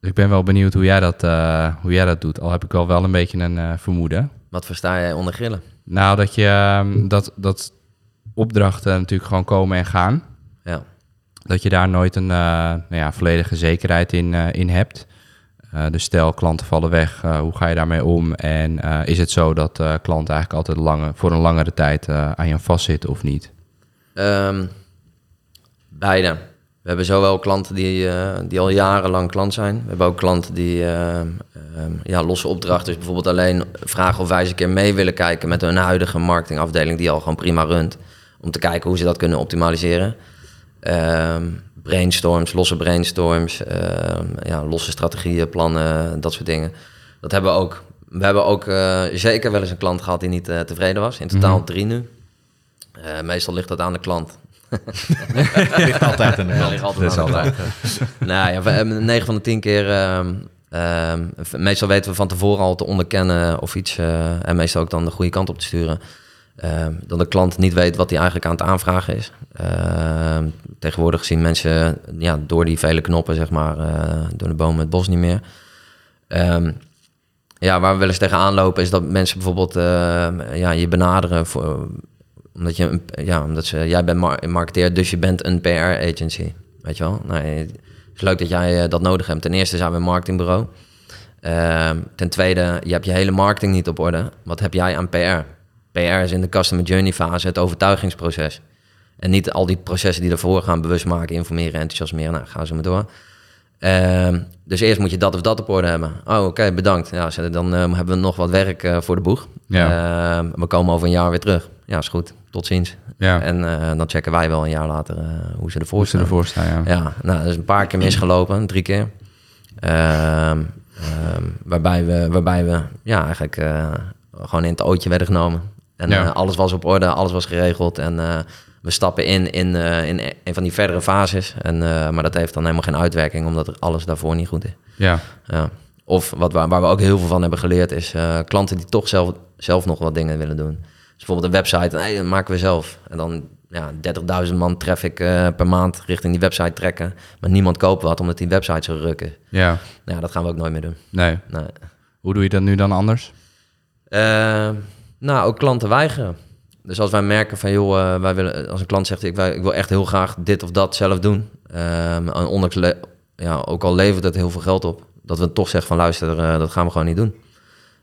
Dus ik ben wel benieuwd hoe jij dat, eh, hoe jij dat doet. Al heb ik al wel een beetje een eh, vermoeden. Wat versta jij onder grillen? Nou, dat je ehm, dat, dat opdrachten natuurlijk gewoon komen en gaan. Ja. Dat je daar nooit een eh, nou ja, volledige zekerheid in, eh, in hebt. Eh, dus stel, klanten vallen weg, hoe ga je daarmee om? En is het zo dat klanten eigenlijk altijd lange, voor een langere tijd aan je vastzitten of niet? Ehm, beide. We hebben zowel klanten die, eh, die al jarenlang klant zijn. We hebben ook klanten die ehm, ehm, ja, losse opdrachten, dus bijvoorbeeld alleen vragen of wij eens een keer mee willen kijken met hun huidige marketingafdeling die al gewoon prima runt. Om te kijken hoe ze dat kunnen optimaliseren. Ehm, brainstorms, losse brainstorms, ehm, ja, losse strategieën, plannen, dat soort dingen. Dat hebben we ook. We hebben ook eh, zeker wel eens een klant gehad die niet eh, tevreden was. In totaal drie nu. Eh, meestal ligt dat aan de klant. ligt altijd in de Ja, hand. ligt altijd de klant. nou ja, we hebben 9 van de 10 keer. ehm, ehm, meestal weten we van tevoren al te onderkennen of iets. eh, en meestal ook dan de goede kant op te sturen. Ehm, dat de klant niet weet wat hij eigenlijk aan het aanvragen is. Tegenwoordig zien mensen ja, door die vele knoppen, zeg maar, eh, door de bomen het bos niet meer. Ja, waar we wel eens tegenaan lopen is dat mensen bijvoorbeeld ja, je benaderen voor, omdat je een- ja, omdat ze jij bent mar marketeer, dus je bent een PR agency, weet je wel? Nou, het is leuk dat jij eh, dat nodig hebt. Ten eerste zijn we een marketingbureau. Ehm, ten tweede, je hebt je hele marketing niet op orde. Wat heb jij aan PR? PR is in de customer journey fase het overtuigingsproces. En niet al die processen die ervoor gaan, bewust maken, informeren, enthousiasmeren. Nou, gaan ze maar door. Ehm, dus eerst moet je dat of dat op orde hebben. Oh, oké, bedankt. Ja, dan ehm, hebben we nog wat werk eh, voor de boeg. Ehm, we komen over een jaar weer terug. Ja, is goed. Tot ziens. Ja, En eh, dan checken wij wel een jaar later eh, hoe ze ervoor hoe ze staan. ervoor staan, ja. Ja, nou, dat is een paar keer misgelopen, drie keer. Ehm, ehm, waarbij, we, waarbij we ja, eigenlijk eh, gewoon in het ootje werden genomen. En Ja. alles was op orde, alles was geregeld. En we stappen in in, in een van die verdere fases. En, maar dat heeft dan helemaal geen uitwerking, omdat alles daarvoor niet goed is. Ja, Ja. Of wat we, waar we ook heel veel van hebben geleerd, is klanten die toch zelf, zelf nog wat dingen willen doen. Dus bijvoorbeeld een website, nee, dat maken we zelf. En dan ja, 30.000 man traffic eh, per maand richting die website trekken. Maar niemand koopt wat, omdat die website zo ruk is. ja, Nou, dat gaan we ook nooit meer doen. nee. Nee. Hoe doe je dat nu dan anders? Eh, nou, ook klanten weigeren. Dus als wij merken van, joh, eh, wij willen, als een klant zegt, ik, wij- ik wil echt heel graag dit of dat zelf doen. ehm, en ondanks, ja, ook al levert het heel veel geld op, dat we toch zeggen van luister, dat gaan we gewoon niet doen.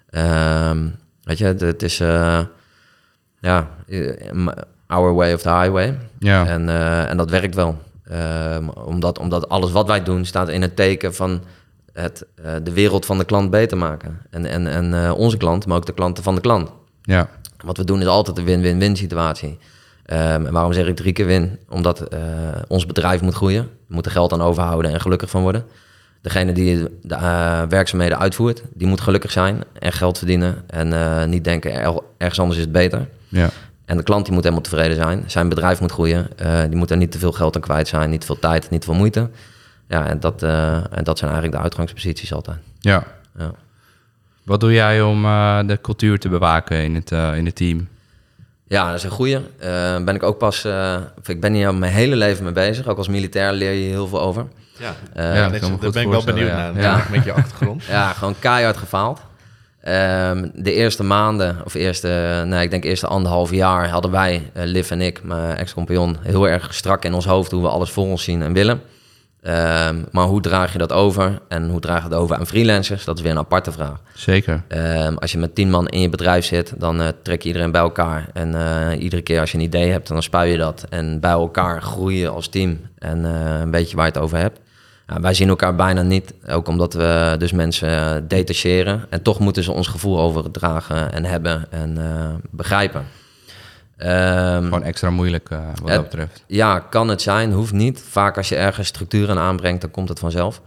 Ehm, weet je, het, het is ja, eh, our way of the highway. Ja. En, eh, en dat werkt wel. Ehm, omdat, omdat alles wat wij doen staat in het teken van het, eh, de wereld van de klant beter maken. En, en, en onze klant, maar ook de klanten van de klant. Ja. Wat we doen is altijd een win-win-win situatie. Ehm, en waarom zeg ik drie keer win? Omdat ons bedrijf moet groeien. We moeten geld aan overhouden en gelukkig van worden. Degene die de werkzaamheden uitvoert, die moet gelukkig zijn en geld verdienen. En niet denken, er- ergens anders is het beter. Ja. En de klant die moet helemaal tevreden zijn. Zijn bedrijf moet groeien. Eh, die moet er niet te veel geld aan kwijt zijn, niet te veel tijd, niet te veel moeite. Ja, en dat, eh, en dat zijn eigenlijk de uitgangsposities altijd. ja. Ja. Wat doe jij om eh, de cultuur te bewaken in het, eh, in het team? Ja, dat is een goeie. Eh, ben ik ook pas, eh, of ik ben hier mijn hele leven mee bezig. Ook als militair leer je heel veel over. Ja, Eh, Ja, daar ben ik wel benieuwd ja. naar. Ja. Met je achtergrond. Ja, gewoon keihard gefaald. Ehm, de eerste maanden, of eerste, nee, ik denk eerste anderhalf jaar, hadden wij, eh, Liv en ik, mijn ex-compagnon, heel erg strak in ons hoofd hoe we alles voor ons zien en willen. Ehm, maar hoe draag je dat over en hoe draag je dat over aan freelancers? Dat is weer een aparte vraag. Zeker. Ehm, als je met tien man in je bedrijf zit, dan eh, trek je iedereen bij elkaar. En eh, iedere keer als je een idee hebt, dan spuit je dat. En bij elkaar groeien als team en een beetje waar je het over hebt. Ja, wij zien elkaar bijna niet, ook omdat we dus mensen eh, detacheren. En toch moeten ze ons gevoel overdragen en hebben en eh, begrijpen. Ehm, Gewoon extra moeilijk eh, wat Het- dat betreft. ja, kan het zijn, hoeft niet. Vaak als je ergens structuur aan aanbrengt, dan komt het vanzelf.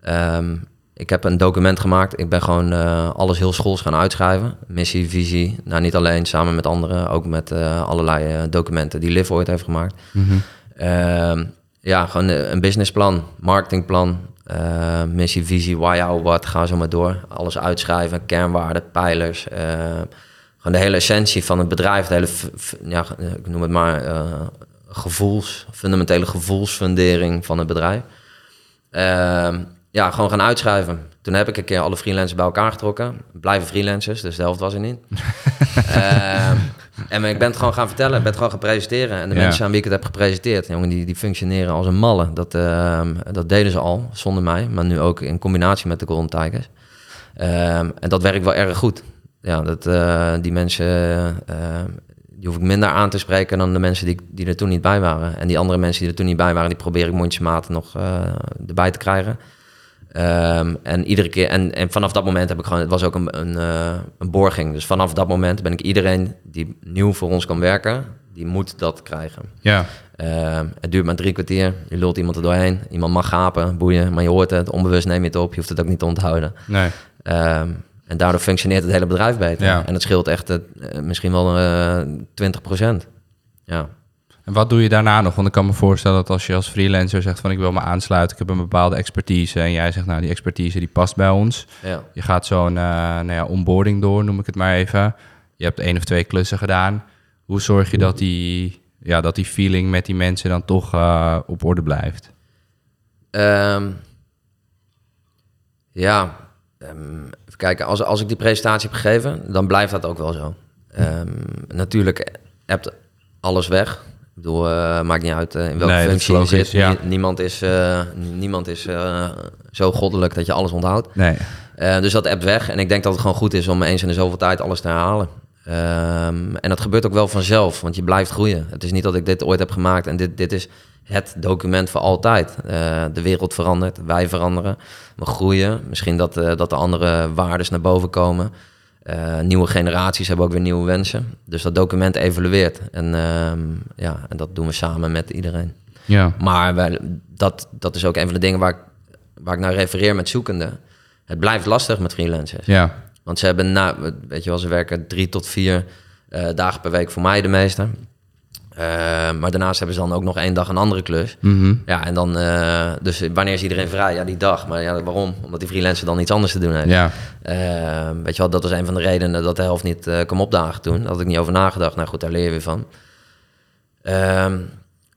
Ehm, ik heb een document gemaakt. Ik ben gewoon alles heel schools gaan uitschrijven. Missie, visie. Nou, niet alleen, samen met anderen. Ook met allerlei documenten die Liv ooit heeft gemaakt. Mhm. Ehm, ja, gewoon eh, een businessplan, marketingplan, eh, missie, visie, why, how, what, ga zo maar door. Alles uitschrijven, kernwaarden, pijlers. eh, gewoon de hele essentie van het bedrijf, de hele, ja, ik noem het maar, gevoels, fundamentele gevoelsfundering van het bedrijf. Ja, gewoon gaan uitschrijven. Toen heb ik een keer alle freelancers bij elkaar getrokken. Blijven freelancers, dus de helft was er niet. Ehm, en ik ben het gewoon gaan vertellen, ik ben het gewoon gaan presenteren. En de Ja. mensen aan wie ik het heb gepresenteerd, jongen, die, die functioneren als een malle. Dat, ehm, dat deden ze al, zonder mij, maar nu ook in combinatie met de Golden Tigers. Ehm, en dat werkt wel erg goed. Ja, dat, eh, die mensen, die hoef ik minder aan te spreken dan de mensen die, die er toen niet bij waren. En die andere mensen die er toen niet bij waren, die probeer ik mondjesmaat nog eh, erbij te krijgen. Ehm, en iedere keer, en, en vanaf dat moment heb ik gewoon, het was ook een, een, eh, een borging. Dus vanaf dat moment ben ik iedereen die nieuw voor ons kan werken, die moet dat krijgen. Ja. Ehm, het duurt maar drie kwartier, je lult iemand er doorheen. Iemand mag gapen, boeien, maar je hoort het, onbewust neem je het op, je hoeft het ook niet te onthouden. Nee. Ehm, en daardoor functioneert het hele bedrijf beter. Ja. En het scheelt echt eh, misschien wel eh 20% Ja. En wat doe je daarna nog? Want ik kan me voorstellen dat als je als freelancer zegt van ik wil me aansluiten, ik heb een bepaalde expertise en jij zegt nou die expertise die past bij ons. ja. Je gaat zo'n eh nou ja, onboarding door, noem ik het maar even. Je hebt één of twee klussen gedaan. Hoe zorg je dat die, ja, dat die feeling met die mensen dan toch eh, op orde blijft? Ehm, ja, ehm, even kijken. Als, als ik die presentatie heb gegeven, dan blijft dat ook wel zo. Ehm, natuurlijk hebt alles weg. Ik bedoel, eh, maakt niet uit eh, in welke Nee, functie je zit. ja. Nie- niemand is, eh, niemand is zo goddelijk dat je alles onthoudt. Nee. Dus dat appt weg. En ik denk dat het gewoon goed is om eens in de zoveel tijd alles te herhalen. Ehm, en dat gebeurt ook wel vanzelf, want je blijft groeien. Het is niet dat ik dit ooit heb gemaakt en dit, dit is het document voor altijd. De wereld verandert, wij veranderen, we groeien. Misschien dat, dat de andere waardes naar boven komen. Eh, nieuwe generaties hebben ook weer nieuwe wensen. Dus dat document evolueert. En, ehm, ja, en dat doen we samen met iedereen. Ja. Maar wij, dat, dat is ook een van de dingen waar ik, waar ik naar refereer met zoekenden. Het blijft lastig met freelancers. Ja. Want ze hebben, na, weet je wel, ze werken drie tot vier eh, dagen per week voor mij de meeste. Eh, maar daarnaast hebben ze dan ook nog één dag een andere klus. Mhm. Ja, en dan, eh, dus wanneer is iedereen vrij? Ja, die dag. Maar ja, waarom? Omdat die freelancer dan iets anders te doen heeft. Ja. Eh, weet je wel, dat is een van de redenen dat de helft niet kwam opdagen toen. Daar had ik niet over nagedacht. Nou goed, daar leer je weer van. Ehm,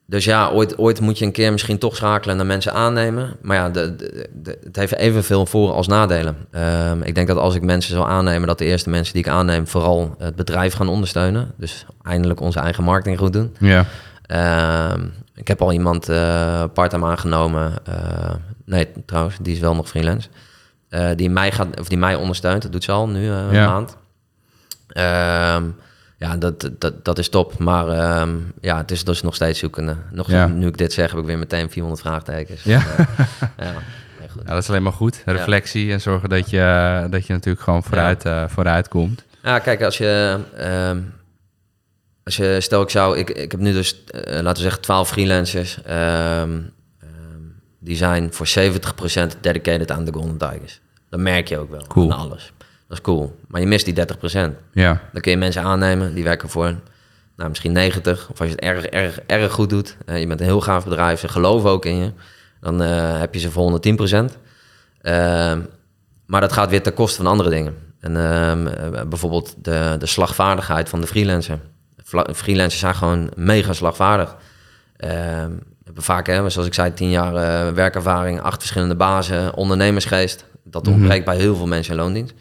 dus ja, ooit, ooit moet je een keer misschien toch schakelen naar mensen aannemen. Maar ja, de, de, de- het heeft evenveel voor- als nadelen. Ehm, ik denk dat als ik mensen zou aannemen, dat de eerste mensen die ik aanneem vooral het bedrijf gaan ondersteunen. Dus eindelijk onze eigen marketing goed doen. Ja. Ehm, ik heb al iemand eh part-time aangenomen. Eh, nee, trouwens, die is wel nog freelance. eh, die, mij gaat, of die mij ondersteunt. Dat doet ze al nu een Ja. maand. Ja, dat, dat, dat is top. Maar ehm, ja, het is dus nog steeds zoekende. Nog, Ja. Nu ik dit zeg, heb ik weer meteen 400 vraagtekens. Ja. Eh, ja, heel goed. Ja, dat is alleen maar goed. Reflectie en zorgen dat je, dat je natuurlijk gewoon vooruit, eh, vooruit komt. Ja, kijk, als je, ehm, als je stel ik zou, ik, ik heb nu dus, eh, laten we zeggen, 12 freelancers. ehm, die zijn voor 70% dedicated aan de Golden Tigers. Dat merk je ook wel, Cool. aan alles. Dat is cool. Maar je mist die 30%. Ja, Dan kun je mensen aannemen, die werken voor nou, misschien 90. Of als je het erg, erg, erg goed doet, je bent een heel gaaf bedrijf, ze geloven ook in je, dan eh, heb je ze voor 110%. Ehm, maar dat gaat weer ten koste van andere dingen. En ehm, eh, bijvoorbeeld de, de slagvaardigheid van de freelancer. Vla- Freelancers zijn gewoon mega slagvaardig. Ehm, hebben vaak, hè, zoals ik zei, tien jaar eh, werkervaring, acht verschillende bazen, ondernemersgeest. Dat ontbreekt bij heel veel mensen in loondienst.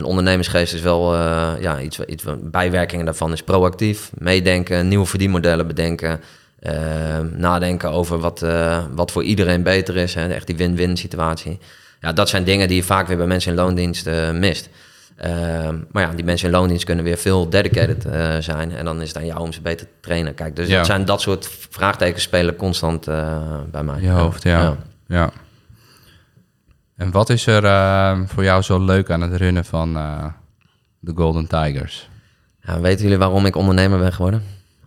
En ondernemersgeest is wel eh, ja, iets, iets bijwerkingen daarvan is proactief, meedenken, nieuwe verdienmodellen bedenken, ehm, nadenken over wat, eh, wat voor iedereen beter is, hè, echt die win-win situatie. Ja, dat zijn dingen die je vaak weer bij mensen in loondienst eh, mist. Ehm, maar ja, die mensen in loondienst kunnen weer veel dedicated zijn. En dan is het aan jou om ze beter te trainen. Kijk, dus Ja. dat zijn dat soort vraagtekens spelen constant bij mij. je hoofd, ja. ja. En wat is er eh, voor jou zo leuk aan het runnen van eh, de Golden Tigers? Ja, weten jullie waarom ik ondernemer ben geworden?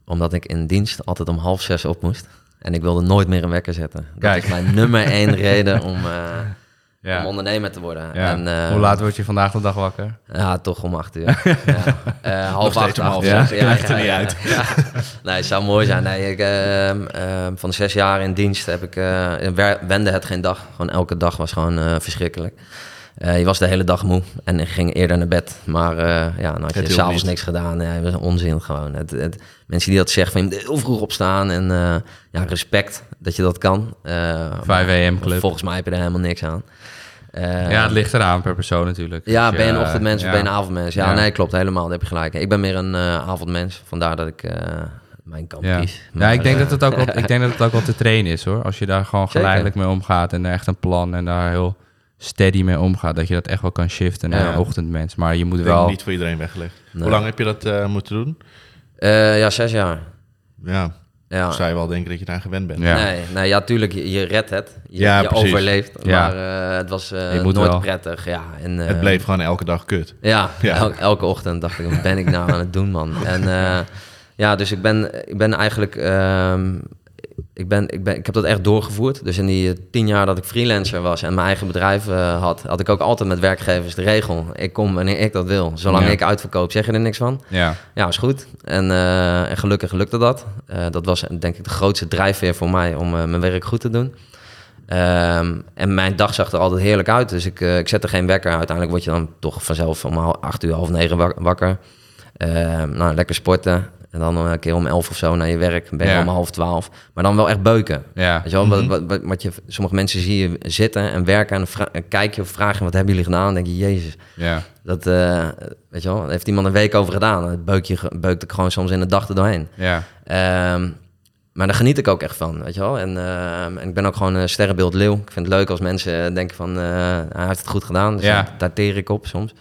Omdat ik in dienst altijd om half zes op moest. En ik wilde nooit meer een wekker zetten. Dat Kijk. is mijn nummer één reden om, om Ja. ondernemer te worden. ja. En, eh, Hoe laat word je vandaag de dag wakker? Ja, toch om acht uur. ja. Eh, half acht, om acht half uur. zes. Maakt er niet uit. Ja. Nee, het zou mooi zijn. Nee, ik, ehm, ehm, van de zes jaar in dienst heb ik, eh, wende het geen dag. Gewoon elke dag was gewoon eh, verschrikkelijk. Eh, je was de hele dag moe en ging eerder naar bed. Maar eh, ja, dan had je s'avonds niks gedaan. Ja, het was onzin gewoon. Het, het, mensen die dat zeggen, van je moet heel vroeg opstaan. En eh, ja, respect dat je dat kan. Eh, 5 AM club. Volgens mij heb je er helemaal niks aan. Ja, het ligt eraan per persoon natuurlijk. ja, Dus ben je een ochtendmens ja. of ben je een avondmens? Ja, Ja. nee, klopt. Helemaal, daar heb je gelijk. Ik ben meer een avondmens. Vandaar dat ik mijn kant Ja. kies. ja, ik denk, dat het ook wel, ik denk dat het ook wel te trainen is hoor. Als je daar gewoon Zeker. geleidelijk mee omgaat en er echt een plan en daar heel steady mee omgaat, dat je dat echt wel kan shiften naar Ja. een ochtendmens. Maar je moet Ik wel... niet voor iedereen weggelegd. Nee. Hoe lang heb je dat eh, moeten doen? eh, ja, zes jaar. Ja, Ja. zou je wel denken dat je daar gewend bent. Ja. Nee, nee, ja, tuurlijk, je, je redt het. Je, Ja, je overleeft. Ja. Maar eh, het was eh, Je moet nooit wel. prettig. Ja, en, eh, Het bleef gewoon elke dag kut. Ja, Ja. el- elke ochtend dacht ik, wat ben ik nou aan het doen, man? En eh, ja, dus ik ben, ik ben eigenlijk... ehm, ik, ben, ik, ben, ik heb dat echt doorgevoerd. Dus in die eh, tien jaar dat ik freelancer was en mijn eigen bedrijf eh, had... had ik ook altijd met werkgevers de regel. Ik kom wanneer ik dat wil. Zolang Ja. ik uitverkoop, zeg je er niks van. Ja, Ja, is goed. En, eh, en gelukkig lukte dat. Dat was denk ik de grootste drijfveer voor mij om mijn werk goed te doen. Ehm, en mijn dag zag er altijd heerlijk uit. Dus ik, ik zette geen wekker. Uiteindelijk word je dan toch vanzelf om acht uur, half negen wak- wakker. Ehm, nou, lekker sporten. En dan een keer om elf of zo naar je werk. Ben je Ja. om half twaalf. Maar dan wel echt beuken. ja. Weet je wel, wat, wat, wat, wat je, sommige mensen zie je zitten en werken. En en kijk je of vraag je, wat hebben jullie gedaan? Dan denk je, jezus. ja. Dat, eh, weet je wel, heeft iemand een week over gedaan. Beuk je, beukt ik gewoon soms in de dag er doorheen. ja. Ehm, maar daar geniet ik ook echt van, weet je wel. En, ehm, en ik ben ook gewoon een sterrenbeeld leeuw. Ik vind het leuk als mensen denken van, eh, hij heeft het goed gedaan. Dus Ja. daar- daar teer ik op soms.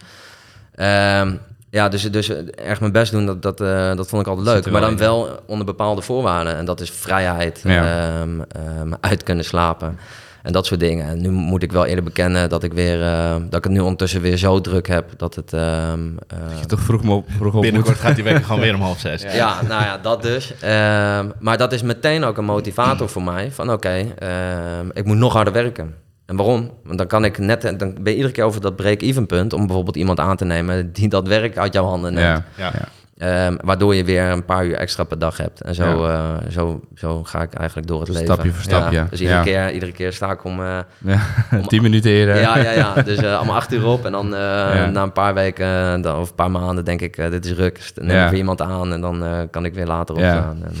Ehm, ja, dus, dus erg mijn best doen, dat, dat, eh, dat vond ik altijd leuk. Maar dan in. wel onder bepaalde voorwaarden. En dat is vrijheid, Ja. ehm, ehm, uit kunnen slapen en dat soort dingen. En nu moet ik wel eerder bekennen dat ik, weer, eh, dat ik het nu ondertussen weer zo druk heb... dat het... ehm, eh, Je toch vroeg, mo- vroeg op Binnenkort moet. gaat die wekker gewoon weer om half zes. ja. nou ja, dat dus. Ehm, maar dat is meteen ook een motivator voor mij. Van oké, ehm, ik moet nog harder werken. En waarom? Want dan kan ik net, dan ben je iedere keer over dat break-even punt om bijvoorbeeld iemand aan te nemen die dat werk uit jouw handen neemt. Ja. Ja. Ehm, waardoor je weer een paar uur extra per dag hebt. En zo, eh, zo, zo ga ik eigenlijk door het leven. Stapje voor stapje, Dus iedere, ja. keer, iedere keer sta ik om... eh, Ja. Tien minuten eerder. ja, ja, ja. Dus eh, om acht uur op. En dan eh, Ja. na een paar weken eh, dan, of een paar maanden denk ik, eh, dit is ruk. Dan neem Ja. ik weer iemand aan en dan eh, kan ik weer later Ja. opstaan. En,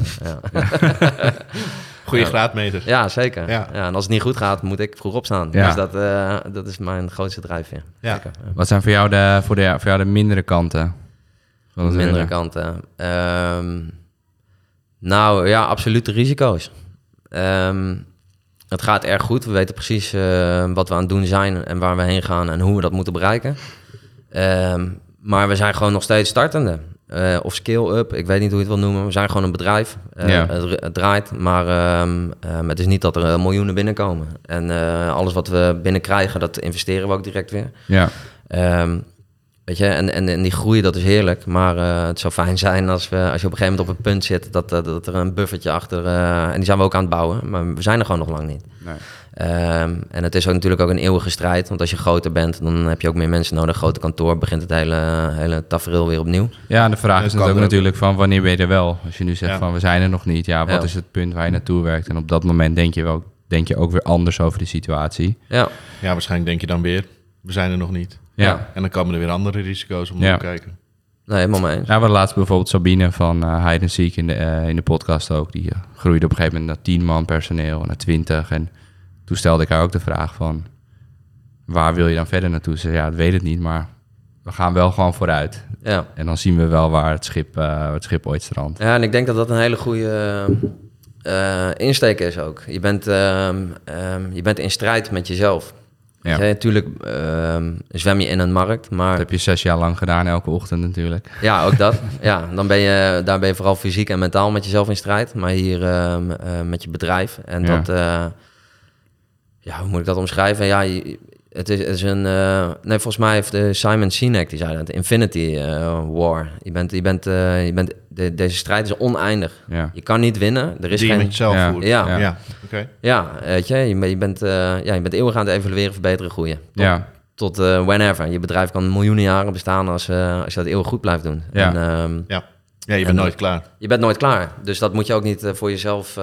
Ja. graadmeter. ja, zeker. Ja. Ja. en als het niet goed gaat, moet ik vroeg opstaan. Ja. Dus dat, eh, dat is mijn grootste drijfveer. Ja. Zeker. Wat zijn voor jou de, voor de, voor jou de mindere kanten? van het Mindere kanten. Ehm, nou ja, absolute risico's. Ehm, Het gaat erg goed. We weten precies eh, wat we aan het doen zijn en waar we heen gaan en hoe we dat moeten bereiken. Ehm, maar we zijn gewoon nog steeds startende. Eh, of scale-up, ik weet niet hoe je het wil noemen. We zijn gewoon een bedrijf. Eh, Ja. het, het draait, maar ehm, ehm, het is niet dat er eh, miljoenen binnenkomen. En alles wat we binnenkrijgen, dat investeren we ook direct weer. Ja, Ehm, weet je, en, en, en die groei, dat is heerlijk. Maar het zou fijn zijn als, we, als je op een gegeven moment op een punt zit... dat, dat er een buffertje achter... en die zijn we ook aan het bouwen, maar we zijn er gewoon nog lang niet. nee. Ehm, en het is ook natuurlijk ook een eeuwige strijd. Want als je groter bent, dan heb je ook meer mensen nodig. Grote kantoor begint het hele, hele tafereel weer opnieuw. ja, de vraag Ja, is ook er natuurlijk van wanneer ben je er wel? Als je nu zegt Ja. van we zijn er nog niet, ja, wat Ja. is het punt waar je naartoe werkt? En op dat moment denk je, wel, denk je ook weer anders over de situatie. Ja, Ja, waarschijnlijk denk je dan weer, we zijn er nog niet. Ja. Ja. En dan komen er weer andere risico's om Ja. te kijken. nee, helemaal mee eens. Ja, we hadden laatst bijvoorbeeld Sabine van uh, Hide and Seek in de, eh, in de podcast ook. Die eh, groeide op een gegeven moment naar 10 man personeel, naar 20. En toen stelde ik haar ook de vraag van, waar wil je dan verder naartoe? Ze zei, ja, ik weet het niet, maar we gaan wel gewoon vooruit. Ja. En dan zien we wel waar het schip, eh, het schip ooit strandt. ja, en ik denk dat dat een hele goede eh, insteek is ook. Je bent, ehm, ehm, je bent in strijd met jezelf. Ja. Natuurlijk ehm, zwem je in een markt, maar Dat heb je zes jaar lang gedaan, elke ochtend natuurlijk. Ja, ook dat. ja, dan ben je, daar ben je vooral fysiek en mentaal met jezelf in strijd. Maar hier eh, met je bedrijf. En Ja. dat, ja, hoe moet ik dat omschrijven? Ja, het is, het is een, eh, nee, volgens mij heeft de Simon Sinek, die zei dat, Infinity eh, War. Je bent, je bent, eh, je bent, de, deze strijd is oneindig. Ja. Je kan niet winnen. Er is Die je geen, met jezelf Ja. voert. Ja. ja. oké. ja, weet je, je, bent- je bent, eh, ja, je bent eeuwig aan het evalueren, verbeteren, groeien. Tot, Ja, tot eh, whenever. Je bedrijf kan miljoenen jaren bestaan als, eh, als je dat eeuwig goed blijft doen. Ja. En, ehm, Ja. ja, je En bent nooit klaar. je bent nooit klaar. Dus dat moet je ook niet eh, voor jezelf.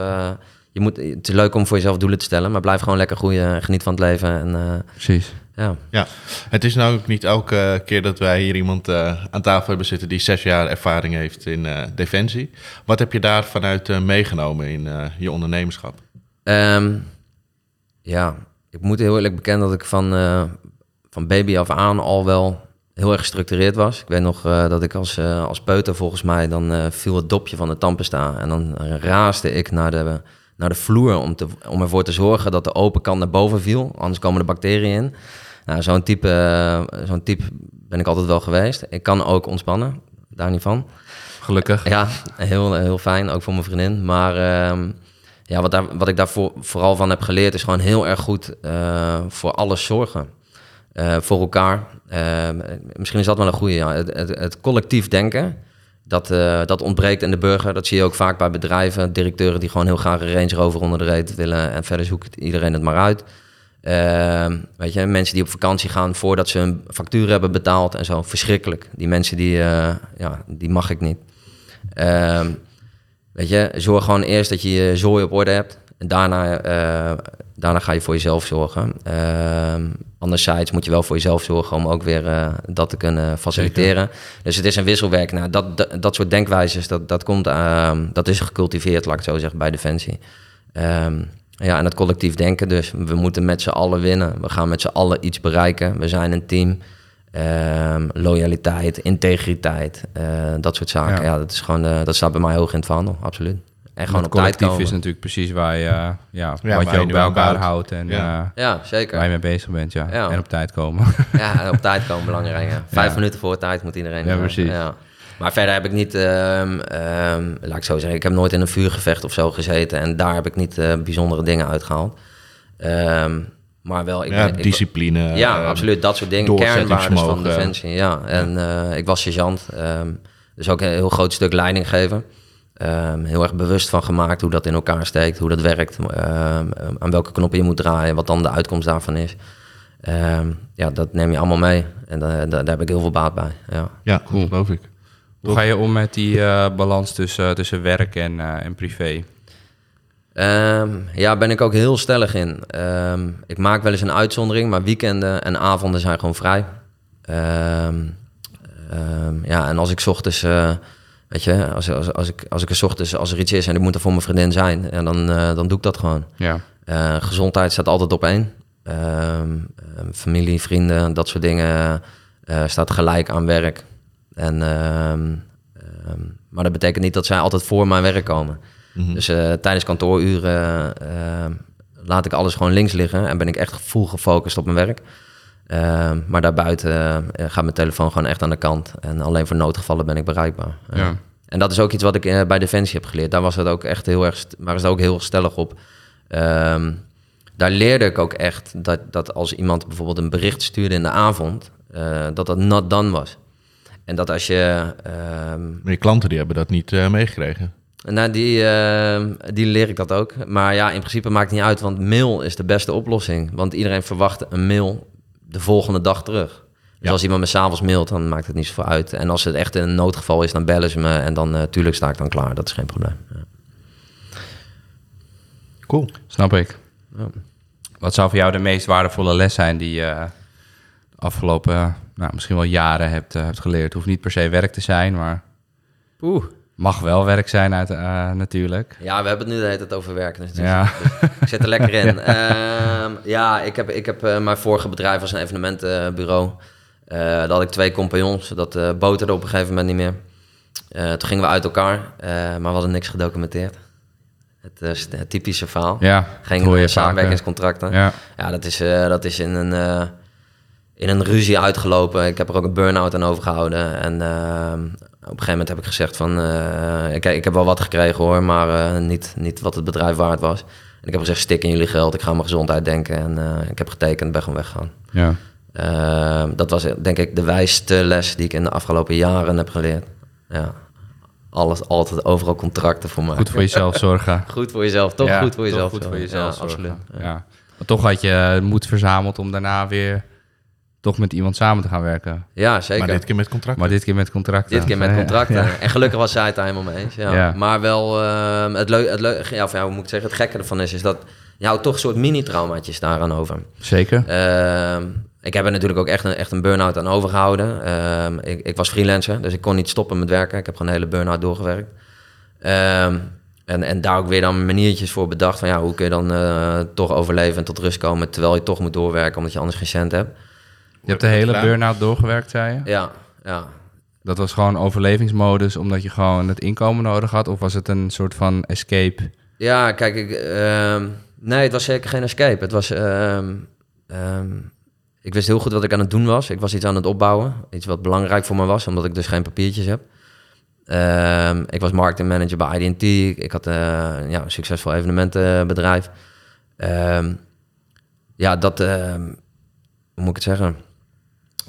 Je moet, het is leuk om voor jezelf doelen te stellen, maar blijf gewoon lekker groeien. en Geniet van het leven. En, eh, precies. ja. Ja, het is nou ook niet elke keer dat wij hier iemand eh, aan tafel hebben zitten die zes jaar ervaring heeft in eh, defensie. Wat heb je daar vanuit eh, meegenomen in eh, je ondernemerschap? Ehm, ja, ik moet heel eerlijk bekennen dat ik van, eh, van baby af aan al wel heel erg gestructureerd was. Ik weet nog eh, dat ik als, eh, als peuter volgens mij, dan eh, viel het dopje van de tandpasta. En dan raasde ik naar de, naar de vloer om, te, om ervoor te zorgen dat de open kant naar boven viel. Anders komen de bacteriën in. Nou, zo'n type, eh, zo'n type ben ik altijd wel geweest. Ik kan ook ontspannen, daar niet van. Gelukkig. Ja, heel, heel fijn, ook voor mijn vriendin. Maar ehm, ja, wat, daar, wat ik daar voor, vooral van heb geleerd... is gewoon heel erg goed eh, voor alles zorgen. Eh, voor elkaar. Ehm, misschien is dat wel een goede. Ja. Het, het, het collectief denken, dat, eh, dat ontbreekt in de burger. Dat zie je ook vaak bij bedrijven. Directeuren die gewoon heel graag een Range Rover onder de reet willen... en verder zoekt iedereen het maar uit. Ehm, weet je, mensen die op vakantie gaan voordat ze een factuur hebben betaald en zo. Verschrikkelijk. Die mensen, die, eh, ja, die mag ik niet. Ehm, weet je, zorg gewoon eerst dat je je zooi op orde hebt. En daarna, eh, daarna ga je voor jezelf zorgen. Ehm anderzijds moet je wel voor jezelf zorgen om ook weer eh, dat te kunnen faciliteren. Dus het is een wisselwerk. Nou, dat, dat, dat soort denkwijzes, dat, dat, komt, ehm, dat is gecultiveerd, laat ik het zo zeggen, bij Defensie. Ehm, ja, en het collectief denken. Dus we moeten met z'n allen winnen. We gaan met z'n allen iets bereiken. We zijn een team. Loyaliteit, integriteit, eh, dat soort zaken. Ja. Ja, dat, is gewoon, dat staat bij mij hoog in het vaandel, absoluut. En gewoon het op tijd komen. is natuurlijk precies waar je, eh, ja, wat je je ook bij elkaar bouwt. houdt en Ja. eh, Ja, zeker. waar je mee bezig bent, ja. Ja. En op tijd komen. Ja, en op tijd komen belangrijk. Ja. Vijf Ja. minuten voor tijd moet iedereen. Ja, eh, precies. Ja. Maar verder heb ik niet, ehm, ehm, laat ik zo zeggen, ik heb nooit in een vuurgevecht of zo gezeten. En daar heb ik niet eh, bijzondere dingen uitgehaald. Ehm, maar wel, ik, ja, ik- discipline. ja, absoluut. Dat soort dingen. Kernwaardes van. Defensie. Ja, en eh, ik was sergeant. ehm, dus ook een heel groot stuk leiding geven. Ehm, heel erg bewust van gemaakt hoe dat in elkaar steekt, hoe dat werkt, ehm, aan welke knoppen je moet draaien, wat dan de uitkomst daarvan is. Ehm, ja, dat neem je allemaal mee. En da- da- daar heb ik heel veel baat bij. Ja. Ja, Cool. geloof ik. Hoe ga je om met die eh, balans tussen, tussen werk en, eh, en privé? Ehm, ja, ben ik ook heel stellig in. Ehm, ik maak wel eens een uitzondering, maar weekenden en avonden zijn gewoon vrij. Ehm, ehm, ja, en als ik 's ochtends, eh, weet je, als, als, als, ik, als ik er ochtends, als er iets is en ik moet er voor mijn vriendin zijn, en dan, eh, dan doe ik dat gewoon. Ja, Eh, gezondheid staat altijd op één. Ehm, ehm, familie, vrienden, dat soort dingen eh, staat gelijk aan werk. En, ehm, maar dat betekent niet dat zij altijd voor mijn werk komen. Mhm. Dus tijdens kantooruren laat ik alles gewoon links liggen en ben ik echt full gefocust op mijn werk. Ehm, maar daarbuiten eh, gaat mijn telefoon gewoon echt aan de kant. En alleen voor noodgevallen ben ik bereikbaar. Eh, Ja. En dat is ook iets wat ik eh, bij Defensie heb geleerd. Daar was het ook echt heel erg, st- waren ze ook heel stellig op. Ehm, daar leerde ik ook echt dat, dat als iemand bijvoorbeeld een bericht stuurde in de avond, dat dat not done was. En dat als je ehm, Maar je klanten die hebben dat niet meegekregen. nou, die, die leer ik dat ook. Maar ja, in principe maakt het niet uit, want mail is de beste oplossing. Want iedereen verwacht een mail de volgende dag terug. Dus Ja. als iemand me s'avonds mailt, dan maakt het niet zoveel uit. En als het echt een noodgeval is, dan bellen ze me en dan uh, tuurlijk sta ik dan klaar. Dat is geen probleem. Ja. Cool. Snap ik. Ja. Wat zou voor jou de meest waardevolle les zijn die je eh, de afgelopen, eh, nou, misschien wel jaren hebt, hebt geleerd? Hoeft niet per se werk te zijn, maar Oeh. Mag wel werk zijn uit, eh, natuurlijk. Ja, we hebben het nu de hele tijd over werken. Dus Ja. dus ik zit er lekker in. Ehm, ja, ik heb, ik heb eh, mijn vorige bedrijf was een evenementenbureau. Eh daar had ik twee compagnons. Dat boterde op een gegeven moment niet meer. Toen gingen we uit elkaar, maar we hadden niks gedocumenteerd. Het, het typische verhaal. Ja, Geen samenwerkingscontracten. Ja, Ja, dat is, dat is in, een, in een ruzie uitgelopen. Ik heb er ook een burn-out aan overgehouden. En eh, op een gegeven moment heb ik gezegd van... eh, ik, ik heb wel wat gekregen hoor, maar eh, niet, niet wat het bedrijf waard was. En ik heb gezegd, stik in jullie geld, ik ga mijn gezondheid denken. En eh, ik heb getekend, ben gewoon weggegaan. ja. Dat was denk ik de wijste les die ik in de afgelopen jaren heb geleerd. Ja, alles, altijd overal contracten voor mij. Goed voor jezelf zorgen. Goed voor jezelf, toch Ja, goed voor jezelf. Goed voor jezelf ja, absoluut. Ja. Maar toch had je moed verzameld om daarna weer toch met iemand samen te gaan werken. Ja, zeker. Maar dit keer met contract. Maar dit keer met contracten. Dit keer met contracten. Ja. En gelukkig was zij het daar helemaal mee eens. Ja. Ja. Maar wel, ehm, het leuke, het leu- ja, of ja, hoe moet ik zeggen, het gekke ervan is, is dat je houdt toch een soort mini-traumaatjes daaraan over. Zeker. Ehm, ik heb er natuurlijk ook echt een, echt een burn-out aan overgehouden. Ehm, ik, ik was freelancer, dus ik kon niet stoppen met werken. Ik heb gewoon een hele burn-out doorgewerkt. Ehm, en, en daar ook weer dan maniertjes voor bedacht van ja, hoe kun je dan eh, toch overleven en tot rust komen terwijl je toch moet doorwerken omdat je anders geen cent hebt. Je hebt de hele burn-out doorgewerkt, zei je? Ja, ja. Dat was gewoon overlevingsmodus omdat je gewoon het inkomen nodig had? Of was het een soort van escape? Ja, kijk, ik, ehm, nee, het was zeker geen escape. Het was, ehm, ehm, ik wist heel goed wat ik aan het doen was. Ik was iets aan het opbouwen, iets wat belangrijk voor me was, omdat ik dus geen papiertjes heb. Ik was marketingmanager bij IDT. Ik had eh, ja, een succesvol evenementenbedrijf. Ja, dat, hoe moet ik het zeggen?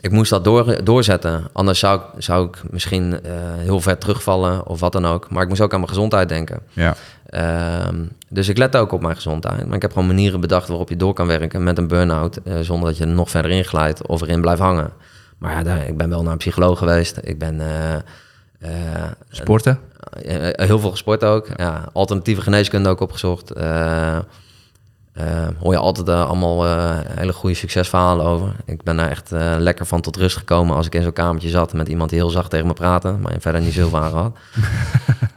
Ik moest dat door, doorzetten. Anders zou ik, zou ik misschien eh, heel ver terugvallen of wat dan ook. Maar ik moest ook aan mijn gezondheid denken. Ja. Ehm, dus ik let ook op mijn gezondheid. Maar ik heb gewoon manieren bedacht waarop je door kan werken met een burn-out. eh, zonder dat je er nog verder in glijdt of erin blijft hangen. Maar ja, daar, ik ben wel naar een psycholoog geweest. Ik ben eh, Sporten? heel veel gesport ook. Ja, alternatieve geneeskunde ook opgezocht. Eh, hoor je altijd eh, allemaal eh, hele goede succesverhalen over. Ik ben daar echt lekker van tot rust gekomen als ik in zo'n kamertje zat met iemand die heel zacht tegen me praatte, maar verder niet zoveel aan gehad.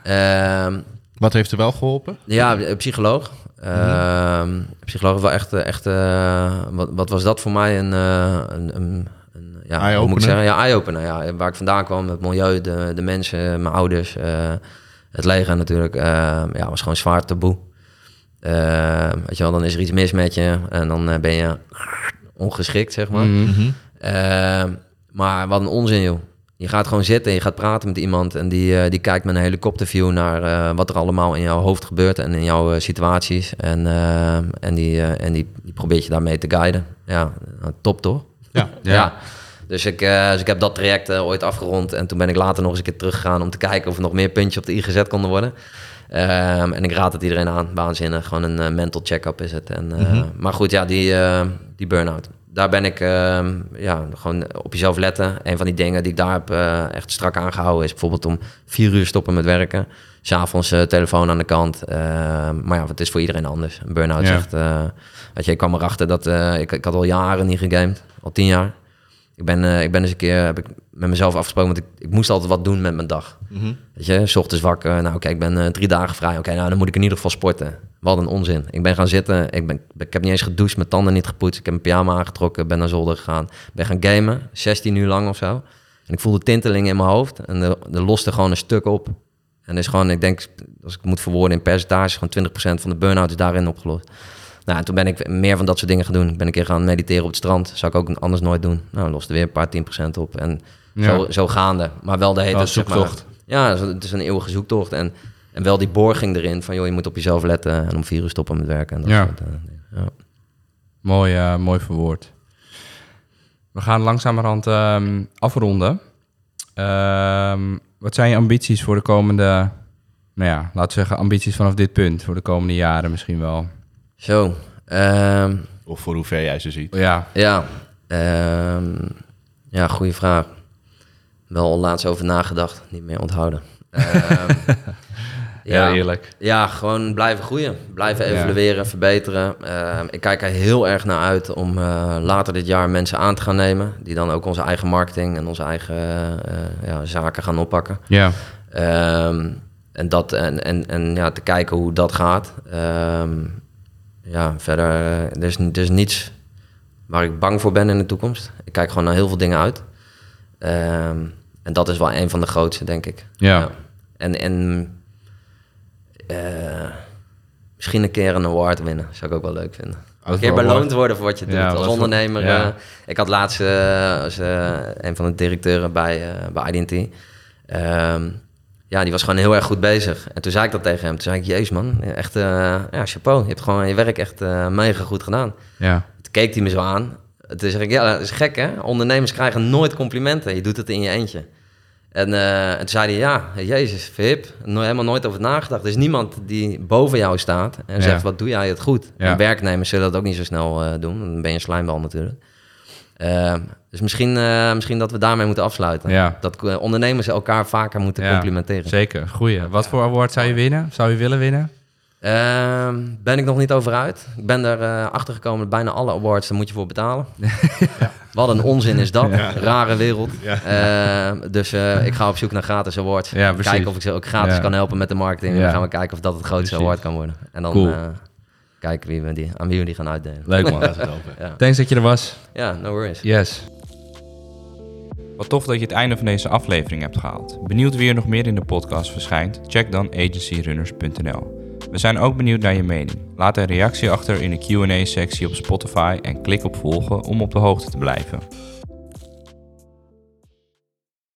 Ehm, Wat heeft er wel geholpen? ja, psycholoog. Ehm, psycholoog was wel echt, echt wat, wat was dat voor mij? Een, een, een, een ja, hoe moet Eye-opener? ik zeggen? Ja, eye-opener. Ja, waar ik vandaan kwam, het milieu, de, de mensen, mijn ouders, het leger natuurlijk. Ja, was gewoon zwaar taboe. Ehm, weet je wel, dan is er iets mis met je en dan eh, ben je ongeschikt, zeg maar. Mhm. Ehm, maar wat een onzin, joh. Je gaat gewoon zitten en je gaat praten met iemand... en die, eh, die kijkt met een helikopterview naar eh, wat er allemaal in jouw hoofd gebeurt... en in jouw situaties. En, en, die, en die, die probeert je daarmee te guiden. Ja, top toch? Ja. Ja. Dus, ik, dus ik heb dat traject ooit afgerond... en toen ben ik later nog eens een keer teruggegaan... om te kijken of er nog meer puntjes op de i gezet konden worden... Ehm, en ik raad het iedereen aan, waanzinnig. Gewoon een eh, mental check-up is het. En, eh, Maar goed, ja, die, eh, die burn-out. Daar ben ik, ehm, ja, gewoon op jezelf letten. Een van die dingen die ik daar heb echt strak aangehouden... is bijvoorbeeld om vier uur stoppen met werken. S'avonds telefoon aan de kant. Ehm, maar ja, het is voor iedereen anders. Een burn-out Ja. zegt... weet je, ik kwam erachter dat... ik, ik had al jaren niet gegamed. Al tien jaar. Ik ben, eh, ik ben eens een keer heb ik met mezelf afgesproken... want ik, ik moest altijd wat doen met mijn dag. Mhm. Weet je, s ochtends wakker. Nou, oké, ik ben eh, drie dagen vrij. Oké, nou, dan moet ik in ieder geval sporten. Wat een onzin. Ik ben gaan zitten. Ik, ben, ik heb niet eens gedoucht, mijn tanden niet gepoetst. Ik heb een pyjama aangetrokken, ben naar zolder gegaan. Ben gaan gamen, 16 uur lang of zo. En ik voelde tintelingen in mijn hoofd. En er, loste gewoon een stuk op. En is gewoon, ik denk, als ik moet verwoorden in percentage... gewoon 20% van de burn-out is daarin opgelost. Nou, en toen ben ik meer van dat soort dingen gaan doen. Ik ben een keer gaan mediteren op het strand. Zou ik ook anders nooit doen. Nou, loste weer een paar 10% op. En Ja. zo, zo gaande. Maar wel de hele zeg maar- zoektocht. ja, het is een eeuwige zoektocht. En, en wel die borging erin van, joh, je moet op jezelf letten en om vier uur stoppen met werken. En dat Ja. soort, eh, ja. Mooi, eh, mooi verwoord. We gaan langzamerhand ehm, afronden. Ehm, wat zijn je ambities voor de komende... Nou ja, laten we zeggen ambities vanaf dit punt. Voor de komende jaren misschien wel. Zo, ehm, Of voor hoe ver jij ze ziet. Ja, ja, ehm, ja, goede vraag. Wel laatst over nagedacht, niet meer onthouden. Ehm, ja. eerlijk. Ja, gewoon blijven groeien. Blijven Ja. evalueren, verbeteren. Ik kijk er heel erg naar uit om eh, later dit jaar mensen aan te gaan nemen. Die dan ook onze eigen marketing en onze eigen eh, ja, zaken gaan oppakken. Ja, en dat, en, en, en ja, te kijken hoe dat gaat. Ehm, ja, verder, eh, er is, er is niets waar ik bang voor ben in de toekomst. Ik kijk gewoon naar heel veel dingen uit. Ehm, en dat is wel een van de grootste, denk ik. Ja. En, en eh, misschien een keer een award winnen. Zou ik ook wel leuk vinden. Een keer beloond worden voor wat je doet. Ja, als voor- ondernemer. ja. eh, ik had laatst als, een van de directeuren bij, bij IDT. Ja, die was gewoon heel erg goed bezig. En toen zei ik dat tegen hem. Toen zei ik, jezus man, echt, eh, ja, chapeau. Je hebt gewoon je werk echt eh, mega goed gedaan. ja, Toen keek hij me zo aan. Toen zeg ik, ja, dat is gek hè. Ondernemers krijgen nooit complimenten. Je doet het in je eentje. En, eh, en toen zei hij, ja, jezus, no helemaal nooit over nagedacht. Er is niemand die boven jou staat en Ja. zegt, wat doe jij het goed? Ja. En werknemers zullen dat ook niet zo snel doen. Dan ben je een slijmbal natuurlijk. Eh, dus misschien, eh, misschien dat we daarmee moeten afsluiten. Ja. Dat eh, ondernemers elkaar vaker moeten Ja, complimenteren. zeker. Goeie. Wat voor award zou je winnen? Zou je willen winnen? Ehm, ben ik nog niet over uit. Ik ben er eh, achter gekomen dat bijna alle awards, daar moet je voor betalen. Wat een onzin is dat. Rare wereld. Ehm, dus ik ga op zoek naar gratis awards. Ja, kijken of ik ze ook gratis Ja. kan helpen met de marketing. En Ja. dan gaan we kijken of dat het grootste Precies. award kan worden. En dan Cool. Kijken wie we die, aan wie we die gaan uitdelen. Leuk man. Ja, Thanks dat je er was. ja no worries. Yes. Wat tof dat je het einde van deze aflevering hebt gehaald. Benieuwd wie er nog meer in de podcast verschijnt? Check dan agencyrunners.nl. We zijn ook benieuwd naar je mening. Laat een reactie achter in de Q&A sectie op Spotify en klik op volgen om op de hoogte te blijven.